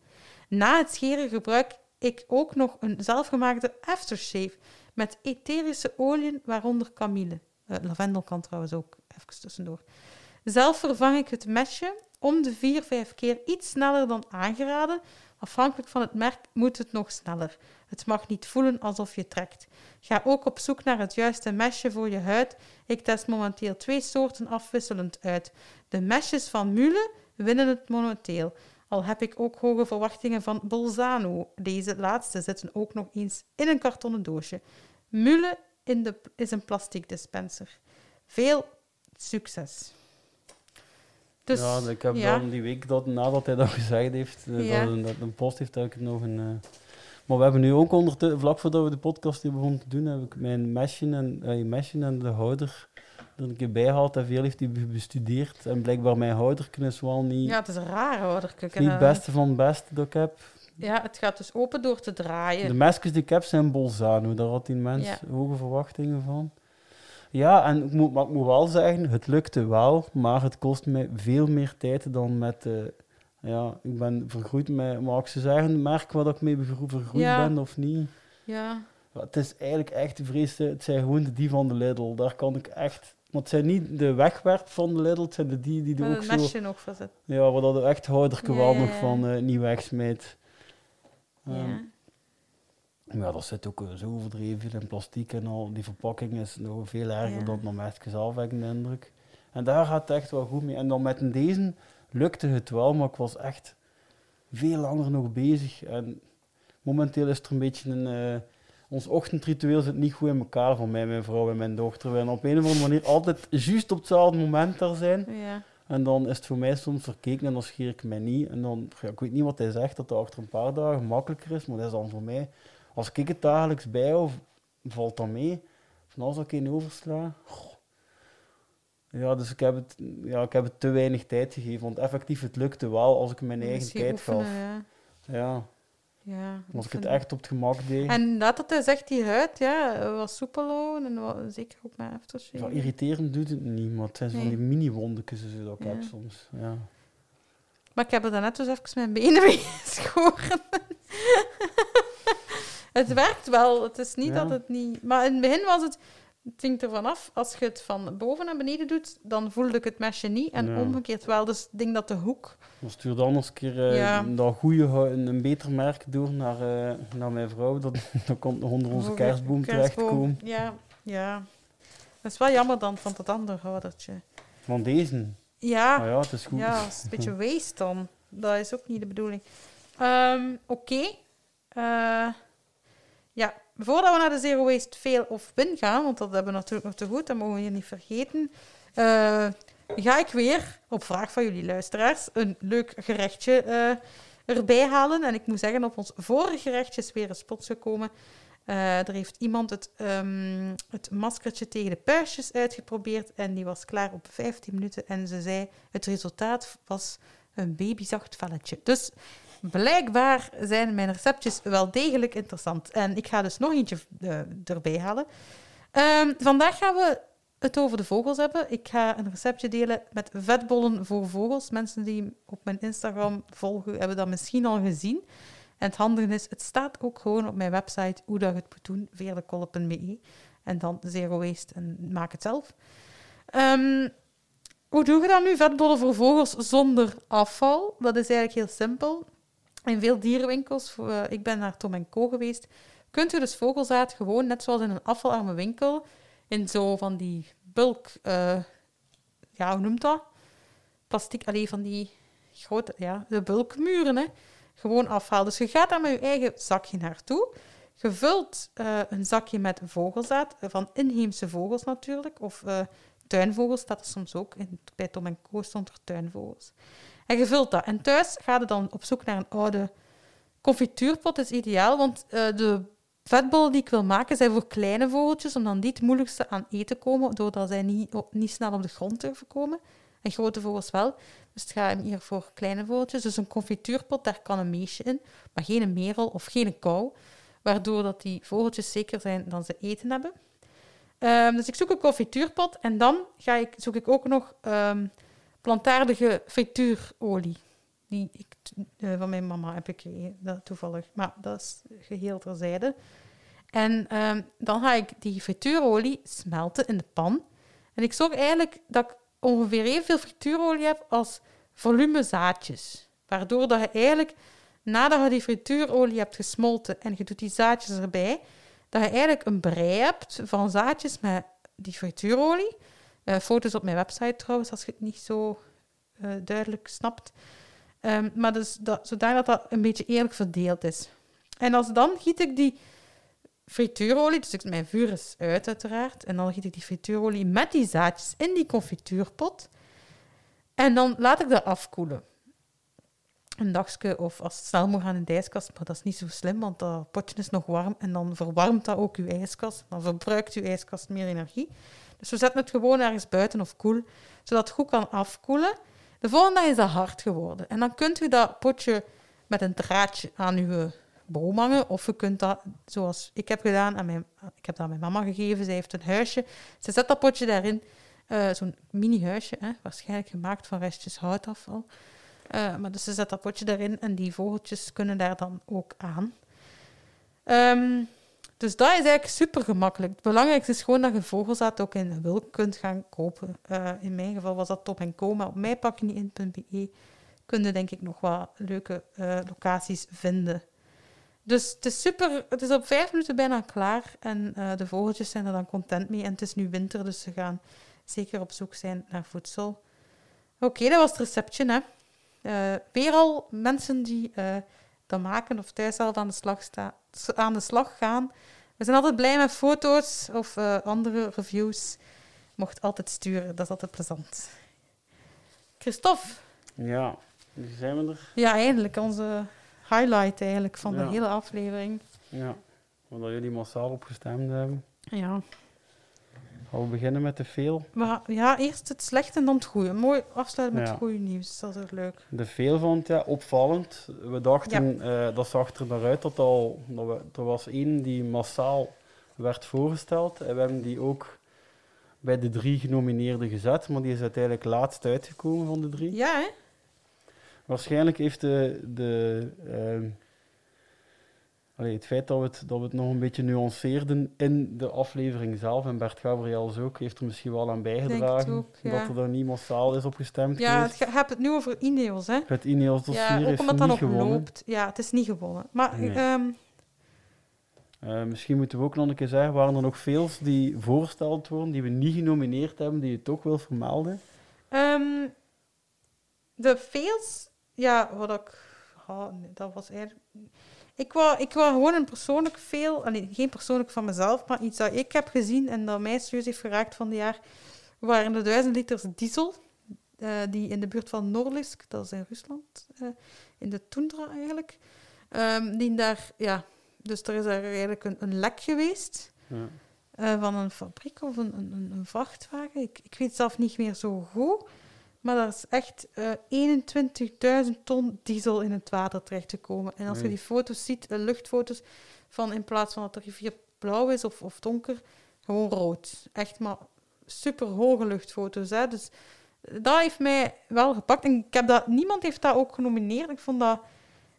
Na het scheren gebruik ik ook nog een zelfgemaakte aftershave met etherische oliën, waaronder kamille. Uh, lavendel kan trouwens ook, even tussendoor. Zelf vervang ik het mesje om de 4, 5 keer iets sneller dan aangeraden. Afhankelijk van het merk moet het nog sneller. Het mag niet voelen alsof je trekt. Ga ook op zoek naar het juiste mesje voor je huid. Ik test momenteel twee soorten afwisselend uit. De mesjes van Mule winnen het momenteel. Al heb ik ook hoge verwachtingen van Bolzano. Deze laatste zitten ook nog eens in een kartonnen doosje. Mule in de, is een plastic dispenser. Veel succes. Dus, ja, ik heb dan die week dat, nadat hij dat gezegd heeft, eh, ja. dat, dat, een post heeft, heb ik nog een... Uh, maar we hebben nu ook onder vlak voordat we de podcast hier begonnen te doen, heb ik mijn mesje en, uh, mesje en de houder er een keer bijgehaald en veel heeft hij bestudeerd. En blijkbaar mijn houderken is wel niet... Ja, het is een raar houderken. Niet het beste van het beste dat ik heb. Ja, het gaat dus open door te draaien. De mesjes die ik heb zijn Bolzano. Daar had die mens hoge verwachtingen van. Ja, en ik moet, maar ik moet wel zeggen, het lukte wel, maar het kost mij veel meer tijd dan met... Uh, ja, ik ben vergroeid met, mag ik ze zeggen, merk wat ik mee vergroeid ben of niet. Ja. Het is eigenlijk echt de vreesde, het zijn gewoon de die van de Lidl. Daar kan ik echt... Want het zijn niet de wegwerp van de Lidl, het zijn de die die er ook zo... mesje nog verzet. Ja, waar dat echt houderke wel nog van uh, niet wegsmijt. Um, ja. Ja, dat zit ook eh, zo overdreven in plastic en al. Die verpakking is nog veel erger ja. dan het mesje zelf, heb ik de indruk. En daar gaat het echt wel goed mee. En dan met deze lukte het wel, maar ik was echt veel langer nog bezig. En momenteel is er een beetje een... Uh, ons ochtendritueel zit niet goed in elkaar voor mij, mijn vrouw en mijn dochter. We op een of andere manier altijd juist op hetzelfde moment daar zijn. Ja. En dan is het voor mij soms verkeken en dan scheer ik mij niet. En dan, ja, ik weet niet wat hij zegt, dat het achter een paar dagen makkelijker is, maar dat is dan voor mij als ik het dagelijks of valt dat mee. Van als ik in oversla. Ja, dus ik heb, het, ja, ik heb het te weinig tijd gegeven. Want effectief, het lukte wel als ik mijn eigen tijd gaf. Ja. ja. Ja, als ik het echt op het gemak deed. En dat het hij zegt, die huid, ja, was soepel en wat, zeker ook met aftershave. Ja, irriterend doet het niet, maar het zijn van die mini-wondjes dat ik heb soms. Ja. Maar ik heb er daarnet dus even mijn benen (laughs) mee geschoren. Het werkt wel. Het is niet dat het niet... Maar in het begin was het... Het ging ervan af, als je het van boven naar beneden doet, dan voelde ik het mesje niet. En omgekeerd wel. Dus ik denk dat de hoek... Dan stuur dan eens een keer uh, dat goede, een, een beter merk door naar, uh, naar mijn vrouw. Dat, (laughs) dan komt nog onder onze kerstboom, terechtkomen. Ja, ja. Dat is wel jammer dan van dat andere houdertje. Van deze? Ja. Ja, het is goed. Ja, het is een beetje (laughs) waste dan. Dat is ook niet de bedoeling. Um, Oké. Okay. Uh, eh, ja, voordat we naar de Zero Waste Fail of Win gaan, want dat hebben we natuurlijk nog te goed, dat mogen we hier niet vergeten, uh, ga ik weer, op vraag van jullie luisteraars, een leuk gerechtje uh, erbij halen. En ik moet zeggen, op ons vorige gerechtje is weer een spot gekomen. Uh, er heeft iemand het, um, het maskertje tegen de puistjes uitgeprobeerd en die was klaar op 15 minuten. En ze zei, het resultaat was een babyzacht velletje. Dus Blijkbaar zijn mijn receptjes wel degelijk interessant. En ik ga dus nog eentje uh, erbij halen. Um, vandaag gaan we het over de vogels hebben. Ik ga een receptje delen met vetbollen voor vogels. Mensen die op mijn Instagram volgen, hebben dat misschien al gezien. En het handige is, het staat ook gewoon op mijn website hoe je het moet doen. En dan zero waste en maak het zelf. Um, hoe doe je dan nu? Vetbollen voor vogels zonder afval. Dat is eigenlijk heel simpel. In veel dierenwinkels, uh, ik ben naar Tom Co geweest, kunt u dus vogelzaad gewoon, net zoals in een afvalarme winkel, in zo van die bulk, uh, ja, hoe noemt dat? Plastic, alleen van die grote, ja, de bulkmuren, hè. Gewoon afhalen. Dus je gaat daar met je eigen zakje naartoe. Je vult uh, een zakje met vogelzaad, van inheemse vogels natuurlijk, of tuinvogels, staat er soms ook. In, bij Tom Co stond er tuinvogels. En je vult dat. En thuis ga je dan op zoek naar een oude confituurpot. Dat is ideaal, want uh, de vetbollen die ik wil maken zijn voor kleine vogeltjes, om dan die het moeilijkste aan eten komen, doordat zij niet, niet snel op de grond durven komen. En grote vogels wel. Dus het gaat hier voor kleine vogeltjes. Dus een confituurpot, daar kan een meesje in, maar geen een merel of geen een kou, waardoor dat die vogeltjes zeker zijn dat ze eten hebben. Ehm, dus ik zoek een confituurpot en dan ga ik, zoek ik ook nog ehm, plantaardige frituurolie. Die ik van mijn mama heb gekregen, toevallig. Maar dat is geheel terzijde. En ehm, dan ga ik die frituurolie smelten in de pan. En ik zorg eigenlijk dat ik ongeveer evenveel frituurolie heb als volume zaadjes. Waardoor dat je eigenlijk, nadat je die frituurolie hebt gesmolten en je doet die zaadjes erbij, dat je eigenlijk een brei hebt van zaadjes met die frituurolie. Eh, foto's op mijn website trouwens, als je het niet zo eh, duidelijk snapt. Ehm, maar dus dat, zodanig dat dat een beetje eerlijk verdeeld is. En als dan giet ik die frituurolie, dus ik, mijn vuur is uit uiteraard, en dan giet ik die frituurolie met die zaadjes in die confituurpot. En dan laat ik dat afkoelen. Een dagje of als het snel moet gaan in de ijskast, maar dat is niet zo slim, want dat potje is nog warm en dan verwarmt dat ook uw ijskast. Dan verbruikt uw ijskast meer energie. Dus we zetten het gewoon ergens buiten of koel, zodat het goed kan afkoelen. De volgende dag is dat hard geworden. En dan kunt u dat potje met een draadje aan uw boom hangen. Of je kunt dat, zoals ik heb gedaan, aan mijn, ik heb dat aan mijn mama gegeven. Zij heeft een huisje. Ze zet dat potje daarin. eh, Zo'n mini-huisje, hè, waarschijnlijk gemaakt van restjes houtafval. Eh, maar dus ze zet dat potje daarin en die vogeltjes kunnen daar dan ook aan. Ehm, dus dat is eigenlijk super gemakkelijk. Het belangrijkste is gewoon dat je vogelzaad ook in Wilk kunt gaan kopen. Eh, in mijn geval was dat Top Co, maar op mijpakjenietin.be kun je denk ik nog wat leuke eh, locaties vinden. Dus het is super, het is op vijf minuten bijna klaar en eh, de vogeltjes zijn er dan content mee. En het is nu winter, dus ze gaan zeker op zoek zijn naar voedsel. Oké, dat was het receptje, hè. Weer al mensen die dat maken of thuis zelf aan de, slag sta, aan de slag gaan. We zijn altijd blij met foto's of eh, andere reviews. Mocht altijd sturen, dat is altijd plezant. Christophe, Ja, nu zijn we er. ja, eindelijk onze highlight eigenlijk van Ja. de hele aflevering. Ja, omdat jullie massaal opgestemd hebben. Ja. Gaan we beginnen met de veel. Maar ja, eerst het slechte en dan het goede. Mooi afsluiten met Ja. het goede nieuws. Dat is ook leuk. De veel vond ja, opvallend. We dachten, eh, dat zag er naar uit dat, al, dat we, er was één die massaal werd voorgesteld. En we hebben die ook bij de drie genomineerden gezet, maar die is uiteindelijk laatst uitgekomen van de drie. Ja, hè? Waarschijnlijk heeft de, de, ehm, allee, het feit dat we, het, dat we het nog een beetje nuanceerden in de aflevering zelf, en Bert Gabriels ook, heeft er misschien wel aan bijgedragen ook, ja. dat er dan niet massaal is opgestemd Ja, geweest. het, je hebt het nu over Ineos, hè? Het Ineos dossier Ja, ook heeft omdat niet dat nog gewonnen. loopt. Ja, het is niet gewonnen. Maar Nee. ehm, Eh, misschien moeten we ook nog een keer zeggen, waren er nog veel die voorgesteld worden, die we niet genomineerd hebben, die je toch wil vermelden? ehm, de fails, ja, wat ik... nee, dat was eigenlijk... Ik wou, ik wou gewoon een persoonlijk allee, geen persoonlijk van mezelf, maar iets dat ik heb gezien en dat mij serieus heeft geraakt van het jaar, waren de 1000 liters diesel, eh, die in de buurt van Norlisk, dat is in Rusland, eh, in de tundra eigenlijk, ehm, die daar, ja, dus er is daar eigenlijk een, een lek geweest. Ja. Eh, van een fabriek of een, een, een- een vrachtwagen. Ik, ik weet zelf niet meer zo goed. Maar daar is echt eh 21.000 ton diesel in het water terechtgekomen. En als je die foto's ziet, eh, luchtfoto's, van in plaats van dat de rivier blauw is of, of donker, gewoon rood. Echt maar super hoge luchtfoto's. Hè? Dus eh, dat heeft mij wel gepakt. En ik heb dat, niemand heeft dat ook genomineerd. Ik vond dat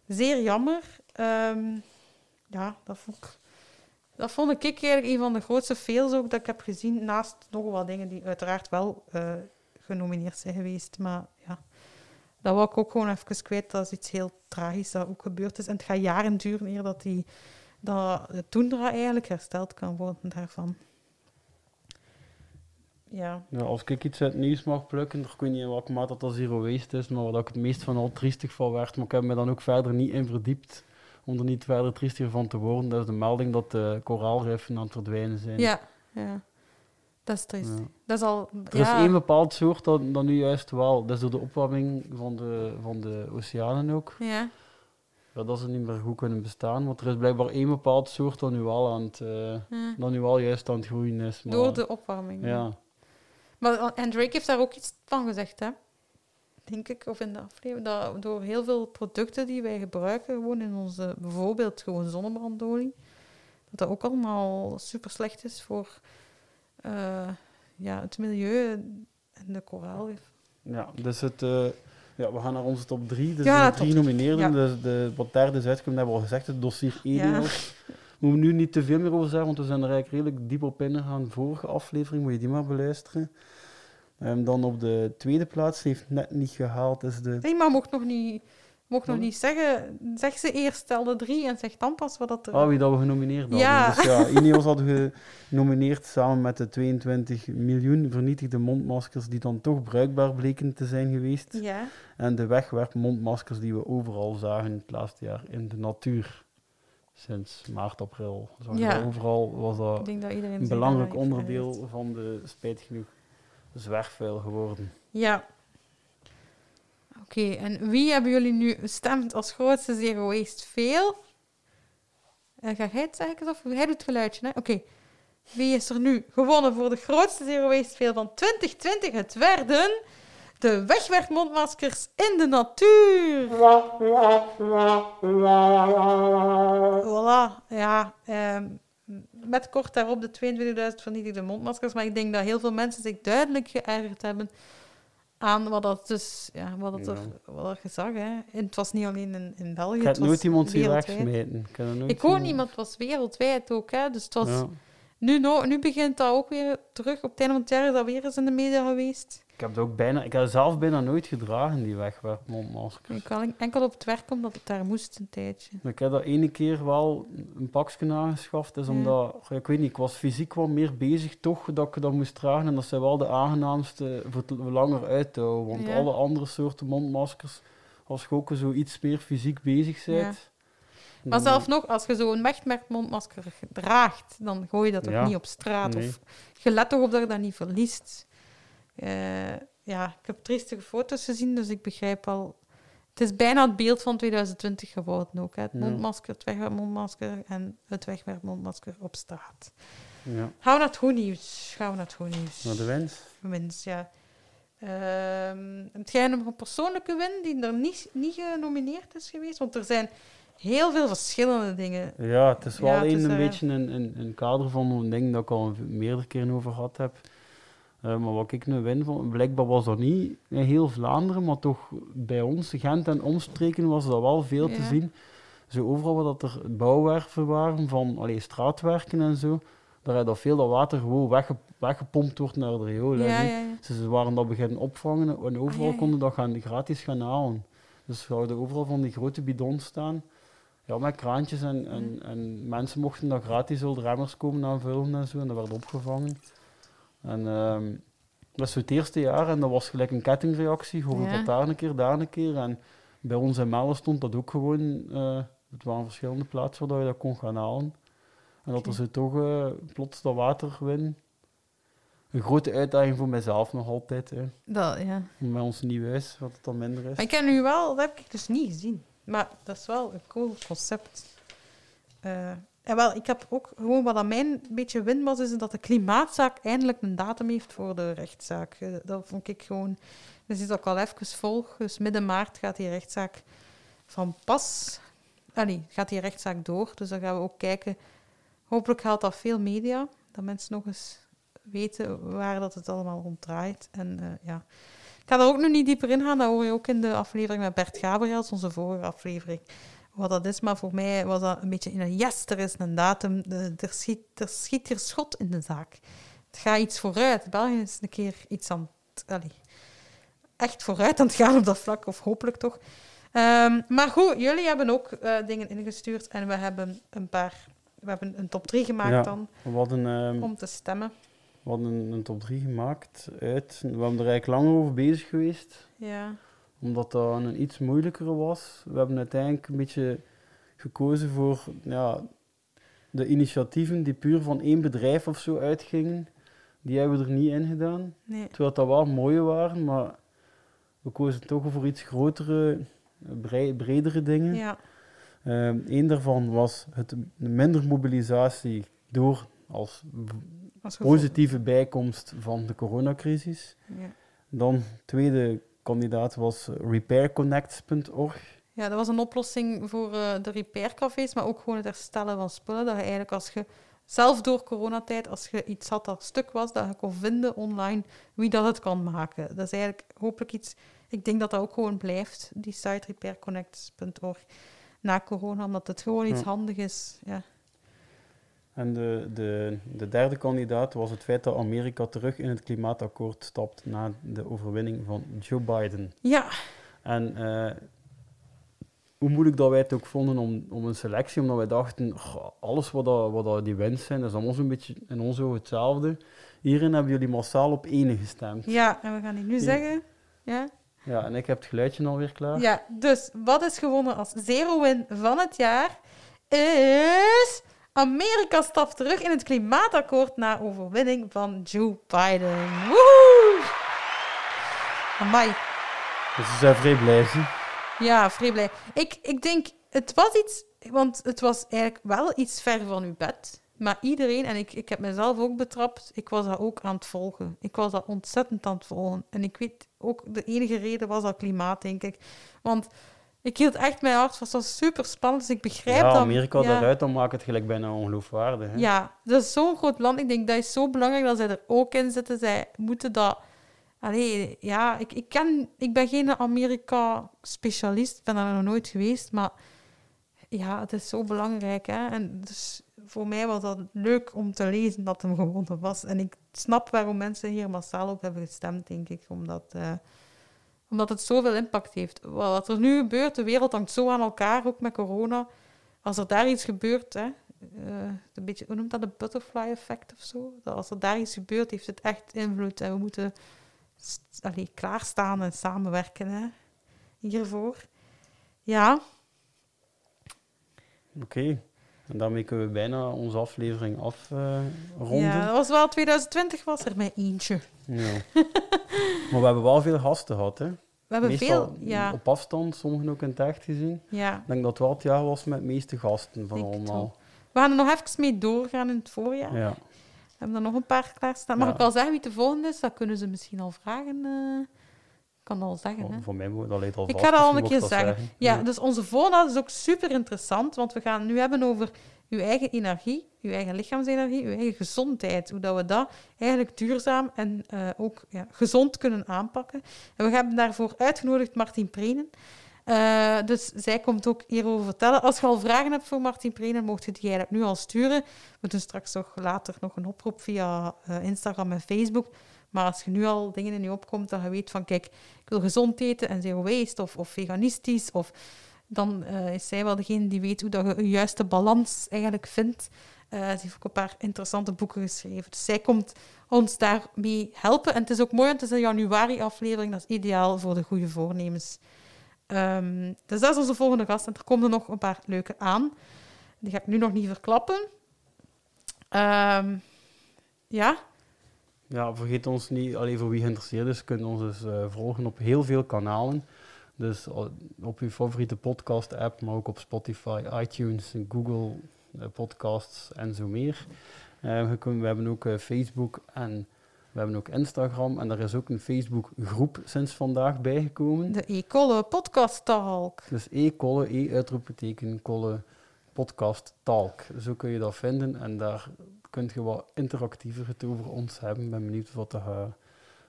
zeer jammer. Ehm, ja, dat vond ik dat vond ik eigenlijk een van de grootste fails ook dat ik heb gezien, naast nog wat dingen die uiteraard wel eh, genomineerd zijn geweest. Maar ja, dat wou ik ook gewoon even kwijt. Dat is iets heel tragisch dat ook gebeurd is. En het gaat jaren duren eer dat, die, dat de toendra eigenlijk hersteld kan worden daarvan. Ja, Ja, als ik iets uit het nieuws mag plukken, ik weet niet in welke mate dat dat zero waste is, maar wat ik het meest van al triestig van werd, maar ik heb me dan ook verder niet in verdiept om er niet verder triestiger van te worden, dat is de melding dat de koraalriffen aan het verdwijnen zijn. ja, ja. Dat is. Ja. Dat is al... Er ja. is één bepaald soort dat, dat nu juist wel, dat is door de opwarming van de, van de oceanen ook, Ja, ja, dat ze niet meer goed kunnen bestaan, want er is blijkbaar één bepaald soort dat nu wel, aan het, eh, dat nu wel juist aan het groeien is. Maar, Door de opwarming. Ja, Maar en Drake heeft daar ook iets van gezegd, hè? Denk ik, of in de aflevering. Dat door heel veel producten die wij gebruiken, gewoon in onze, bijvoorbeeld gewoon zonnebrandolie, dat dat ook allemaal super slecht is voor eh, ja, het milieu en de koraal. Ja, dus het, eh, ja, we gaan naar onze top 3. Dus Ja, de drie nomineerden. ja. Dus de, wat derde is uitgekomen, hebben we al gezegd. Het dossier Ja. Enios. We moeten nu niet te veel meer over zeggen, want we zijn er eigenlijk redelijk diep op ingegaan. Vorige aflevering, moet je die maar beluisteren. Ehm, dan op de tweede plaats, heeft net niet gehaald, is de... Nee, maar mocht nog niet, mocht nog niet zeggen. Zeg ze eerst, stel de drie en zeg dan pas wat dat er... Ah, wie dat we genomineerd hadden. Ja. Dus ja, (laughs) Ineos hadden we genomineerd samen met de 22 miljoen vernietigde mondmaskers die dan toch bruikbaar bleken te zijn geweest. Ja, En de wegwerpmondmaskers die we overal zagen het laatste jaar in de natuur. Sinds maart, april. Zag Ja. overal was dat ik denk dat iedereen een belangrijk heeft onderdeel van de, spijtig genoeg, zwerfvuil geworden. Ja. Oké, en wie hebben jullie nu gestemd als grootste zero waste fail? Eh, ga jij het zeggen of hij doet het geluidje, hè? Oké. Wie is er nu gewonnen voor de grootste zero waste fail van 2020? Het werden de wegwerpmondmaskers in de natuur. Voilà, ja. ehm, met kort daarop de 22.000 vernietigde mondmaskers. Maar ik denk dat heel veel mensen zich duidelijk geërgerd hebben aan wat dat dus, ja, wat dat er, wat er gezag, hè. En het was niet alleen in, in België, Ik het heb nooit iemand wereldwijd. wegsmijten. Ik, dat nooit Ik niet, maar het was wereldwijd ook, hè. Dus het was, Ja. nu, nu begint dat ook weer terug. Op het einde van het jaar is dat weer eens in de media geweest. Ik heb het ook bijna, ik heb zelf bijna nooit gedragen, die wegwerpmondmaskers. Ik kan enkel op het werk omdat het daar moest een tijdje. Ik heb dat ene keer wel een pakje aangeschaft. Is Ja. omdat, ik weet niet, ik was fysiek wat meer bezig toch dat ik dat moest dragen. En dat zijn wel de aangenaamste voor het langer uit te houden. Want Ja. alle andere soorten mondmaskers, als je ook zo iets meer fysiek bezig bent. Ja. Maar zelf nog, als je zo'n wegmerkmondmasker draagt, dan gooi je dat toch Ja. niet op straat. Nee. Of je let toch op dat je dat niet verliest. Eh, ja, ik heb triestige foto's gezien, dus ik begrijp al... Het is bijna het beeld van 2020 geworden ook. Hè? Het mondmasker, het wegwerpmondmasker en het wegwerpmondmasker op straat. Ja, Gaan we naar het goed nieuws. Gaan we naar het goed nieuws. naar de wens. Winst, ja. Heb jij nog een persoonlijke win die er niet, niet genomineerd is geweest? Want er zijn heel veel verschillende dingen. Ja, het is wel Ja, het een, is, een eh, beetje een, een, een kader van een ding dat ik al meerdere keren over gehad heb. Eh, maar wat ik nu win van, blijkbaar was dat niet in heel Vlaanderen, maar toch bij ons, Gent en omstreken, was dat wel veel te zien. Zo overal waar dat er bouwwerven waren, van allee, straatwerken en zo, daar had dat veel dat water gewoon wegge- weggepompt wordt naar de riool. Ja, ja. Dus ze waren dat beginnen opvangen en overal Ah, konden dat gaan, gratis gaan halen. Dus we hadden overal van die grote bidons staan. Ja, met kraantjes en, en, en mensen mochten dat gratis remmers komen aanvullen en zo. En dat werd opgevangen. En ehm, dat was zo het eerste jaar en dat was gelijk een kettingreactie. Hoorde Ja. dat daar een keer, daar een keer. En bij ons in stond dat ook gewoon... eh, het waren verschillende plaatsen waar je dat kon gaan halen. En dat er zo toch eh, plots dat water win. Een grote uitdaging voor mijzelf nog altijd. Hè. Dat, ja. Met ons nieuw huis, wat het dan minder is. Maar ik heb nu wel, dat heb ik dus niet gezien. Maar dat is wel een cool concept. Eh, en wel, ik heb ook gewoon wat aan mijn beetje win was, is dat de klimaatzaak eindelijk een datum heeft voor de rechtszaak. Eh, dat vond ik gewoon. Dus is ook al even volg. Dus midden maart gaat die rechtszaak van pas. Ah nee, gaat die rechtszaak door. Dus dan gaan we ook kijken. Hopelijk haalt dat veel media. Dat mensen nog eens weten waar dat het allemaal rond draait. En eh, ja. Ik ga er ook nog niet dieper in gaan. Dat hoor je ook in de aflevering met Bert Gabriels, onze vorige aflevering. Wat dat is, maar voor mij was dat een beetje in een yes, er is een datum, er schiet, er schiet hier schot in de zaak. Het gaat iets vooruit. België is een keer iets aan het, echt vooruit aan het gaan op dat vlak, of hopelijk toch. Ehm, maar goed, jullie hebben ook eh, dingen ingestuurd en we hebben een paar, we hebben een top 3 gemaakt Ja. dan, hadden, ehm, om te stemmen. we hadden een, een top 3 gemaakt uit. We hebben er eigenlijk langer over bezig geweest, Ja, omdat dat een iets moeilijker was. We hebben uiteindelijk een beetje gekozen voor ja, de initiatieven die puur van één bedrijf of zo uitgingen. Die hebben we er niet in gedaan. nee. Terwijl dat wel mooie waren, maar we kozen toch voor iets grotere, brei- bredere dingen. Ja, Eén Eén daarvan was het minder mobilisatie door als als positieve bijkomst van de coronacrisis. Ja. Dan tweede kandidaat was repairconnect.org. Ja, dat was een oplossing voor eh, de repaircafés, maar ook gewoon het herstellen van spullen. Dat je eigenlijk als je zelf door coronatijd, als je iets had dat stuk was, dat je kon vinden online, wie dat het kan maken. Dat is eigenlijk hopelijk iets... Ik denk dat dat ook gewoon blijft, die site repairconnect.org, na corona, omdat het gewoon iets Ja. handig is. Ja. En de, de, de derde kandidaat was het feit dat Amerika terug in het klimaatakkoord stapt na de overwinning van Joe Biden. ja, En eh, hoe moeilijk dat wij het ook vonden om, om een selectie, omdat wij dachten, "Goh, alles wat, dat, wat dat die winst zijn, dat is allemaal zo'n beetje in ons ogen hetzelfde. Hierin hebben jullie massaal op ene gestemd. ja, en we gaan die nu Ja. zeggen. Ja. Ja, en ik heb het geluidje alweer klaar. Ja, dus wat is gewonnen als zero-win van het jaar? Is Amerika stapt terug in het klimaatakkoord na overwinning van Joe Biden. Woehoe! Amai. Dus ze zijn vrij blij. Ja, vrij blij. Ik, ik denk, het was iets, want het was eigenlijk wel iets ver van uw bed. Maar iedereen, en ik, ik heb mezelf ook betrapt, ik was dat ook aan het volgen. Ik was dat ontzettend aan het volgen. En ik weet ook, de enige reden was dat klimaat, denk ik. Want ik hield echt mijn hart vast. Het was super spannend, dus ik begrijp Ja, dat. Amerika ja. daaruit, dan maakt het gelijk bijna ongeloofwaardig. Hè? Ja, dat is zo'n groot land. Ik denk dat is zo belangrijk dat zij er ook in zitten. Zij moeten dat. Allee, ja, ik, ik, ken, ik ben geen Amerika-specialist, ik ben daar nog nooit geweest, maar ja, het is zo belangrijk. Hè? En dus voor mij was dat leuk om te lezen dat hem gewonnen was. En ik snap waarom mensen hier massaal op hebben gestemd, denk ik, omdat, eh, omdat het zoveel impact heeft. Wat er nu gebeurt, de wereld hangt zo aan elkaar, ook met corona. Als er daar iets gebeurt, hè, eh, een beetje, hoe noemt dat, een butterfly effect of zo? Dat als er daar iets gebeurt, heeft het echt invloed. En we moeten allee, klaarstaan en samenwerken hè, hiervoor. Ja, Oké. En daarmee kunnen we bijna onze aflevering afronden. ja, dat was wel 2020 was er maar eentje. Ja. (laughs) maar we hebben wel veel gasten gehad, hè? We hebben Meestal veel, ja, op afstand, sommigen ook in het echt gezien. ja. Ik denk dat het wel het jaar was met de meeste gasten van Denk allemaal. We gaan er nog even mee doorgaan in het voorjaar. Ja. We hebben er nog een paar klaarstaan. Mag Ja. ik al zeggen wie de volgende is? Dat kunnen ze misschien al vragen. eh. Ik kan dat al zeggen, hè? Voor, mij moet dat leidt al Ik vast, ga dat al dus een keer zeggen. Ja, dus onze volgende is ook super interessant, want we gaan het nu hebben over uw eigen energie, uw eigen lichaamsenergie, uw eigen gezondheid. Hoe dat we dat eigenlijk duurzaam en eh, ook ja, gezond kunnen aanpakken. En we hebben daarvoor uitgenodigd Martin Prenen. Eh, dus zij komt ook hierover vertellen. Als je al vragen hebt voor Martin Prenen, mocht je die eigenlijk nu al sturen. We doen straks nog later nog een oproep via eh, Instagram en Facebook. Maar als je nu al dingen in je opkomt, dat je weet van, kijk, ik wil gezond eten en zero waste of, of veganistisch, of, dan eh, is zij wel degene die weet hoe dat je een juiste balans eigenlijk vindt. Eh, ze heeft ook een paar interessante boeken geschreven. Dus zij komt ons daarmee helpen. En het is ook mooi, want het is een januari-aflevering. Dat is ideaal voor de goede voornemens. Ehm, dus dat is onze volgende gast. En er komen er nog een paar leuke aan. Die ga ik nu nog niet verklappen. Ehm, ja, Ja, vergeet ons niet, alleen voor wie geïnteresseerd is, kunt ons dus eh, volgen op heel veel kanalen. Dus op uw favoriete podcast-app, maar ook op Spotify, iTunes, Google eh, Podcasts en zo meer. Eh, kunt- we hebben ook eh, Facebook en we hebben ook Instagram. En er is ook een Facebook-groep sinds vandaag bijgekomen. de E-Colle Podcast Talk. Dus e-kolle, e-uitroepteken, kolle, podcast, talk. Zo kun je dat vinden en daar kun je wat interactiever het over ons hebben. Ik ben benieuwd wat er,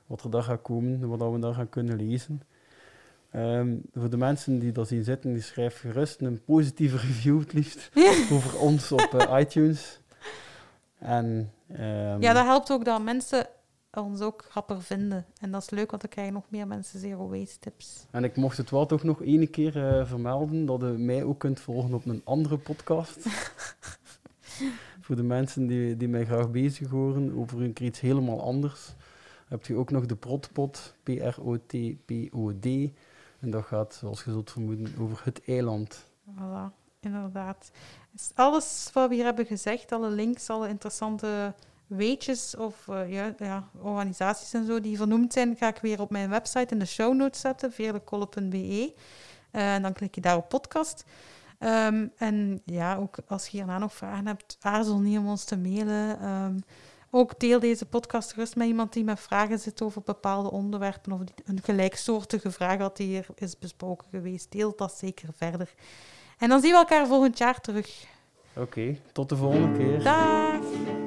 wat er daar gaat komen, wat we daar gaan kunnen lezen. Ehm, voor de mensen die dat zien zitten, die schrijf gerust een positieve (laughs) review het liefst over ons op eh, (laughs) iTunes. En, ehm, Ja, dat helpt ook dat mensen ons ook rapper vinden. En dat is leuk, want dan krijgen nog meer mensen zero waste tips. En ik mocht het wel toch nog één keer eh, vermelden, dat je mij ook kunt volgen op een andere podcast. (laughs) Voor de mensen die, die mij graag bezig horen over een keer iets helemaal anders, heb je ook nog de Protpot, P-R-O-T-P-O-D. En dat gaat, zoals je zult vermoeden, over het eiland. Voilà, inderdaad. Alles wat we hier hebben gezegd, alle links, alle interessante weetjes of eh, ja, ja, organisaties en zo die vernoemd zijn, ga ik weer op mijn website in de show notes zetten, veerlekolle.be. Eh, en dan klik je daar op podcast. Ehm, en ja, ook als je hierna nog vragen hebt, aarzel niet om ons te mailen. Ehm, ook deel deze podcast gerust met iemand die met vragen zit over bepaalde onderwerpen of die een gelijksoortige vraag had die hier is besproken geweest. Deel dat zeker verder. En dan zien we elkaar volgend jaar terug. Oké, tot de volgende keer. Dag!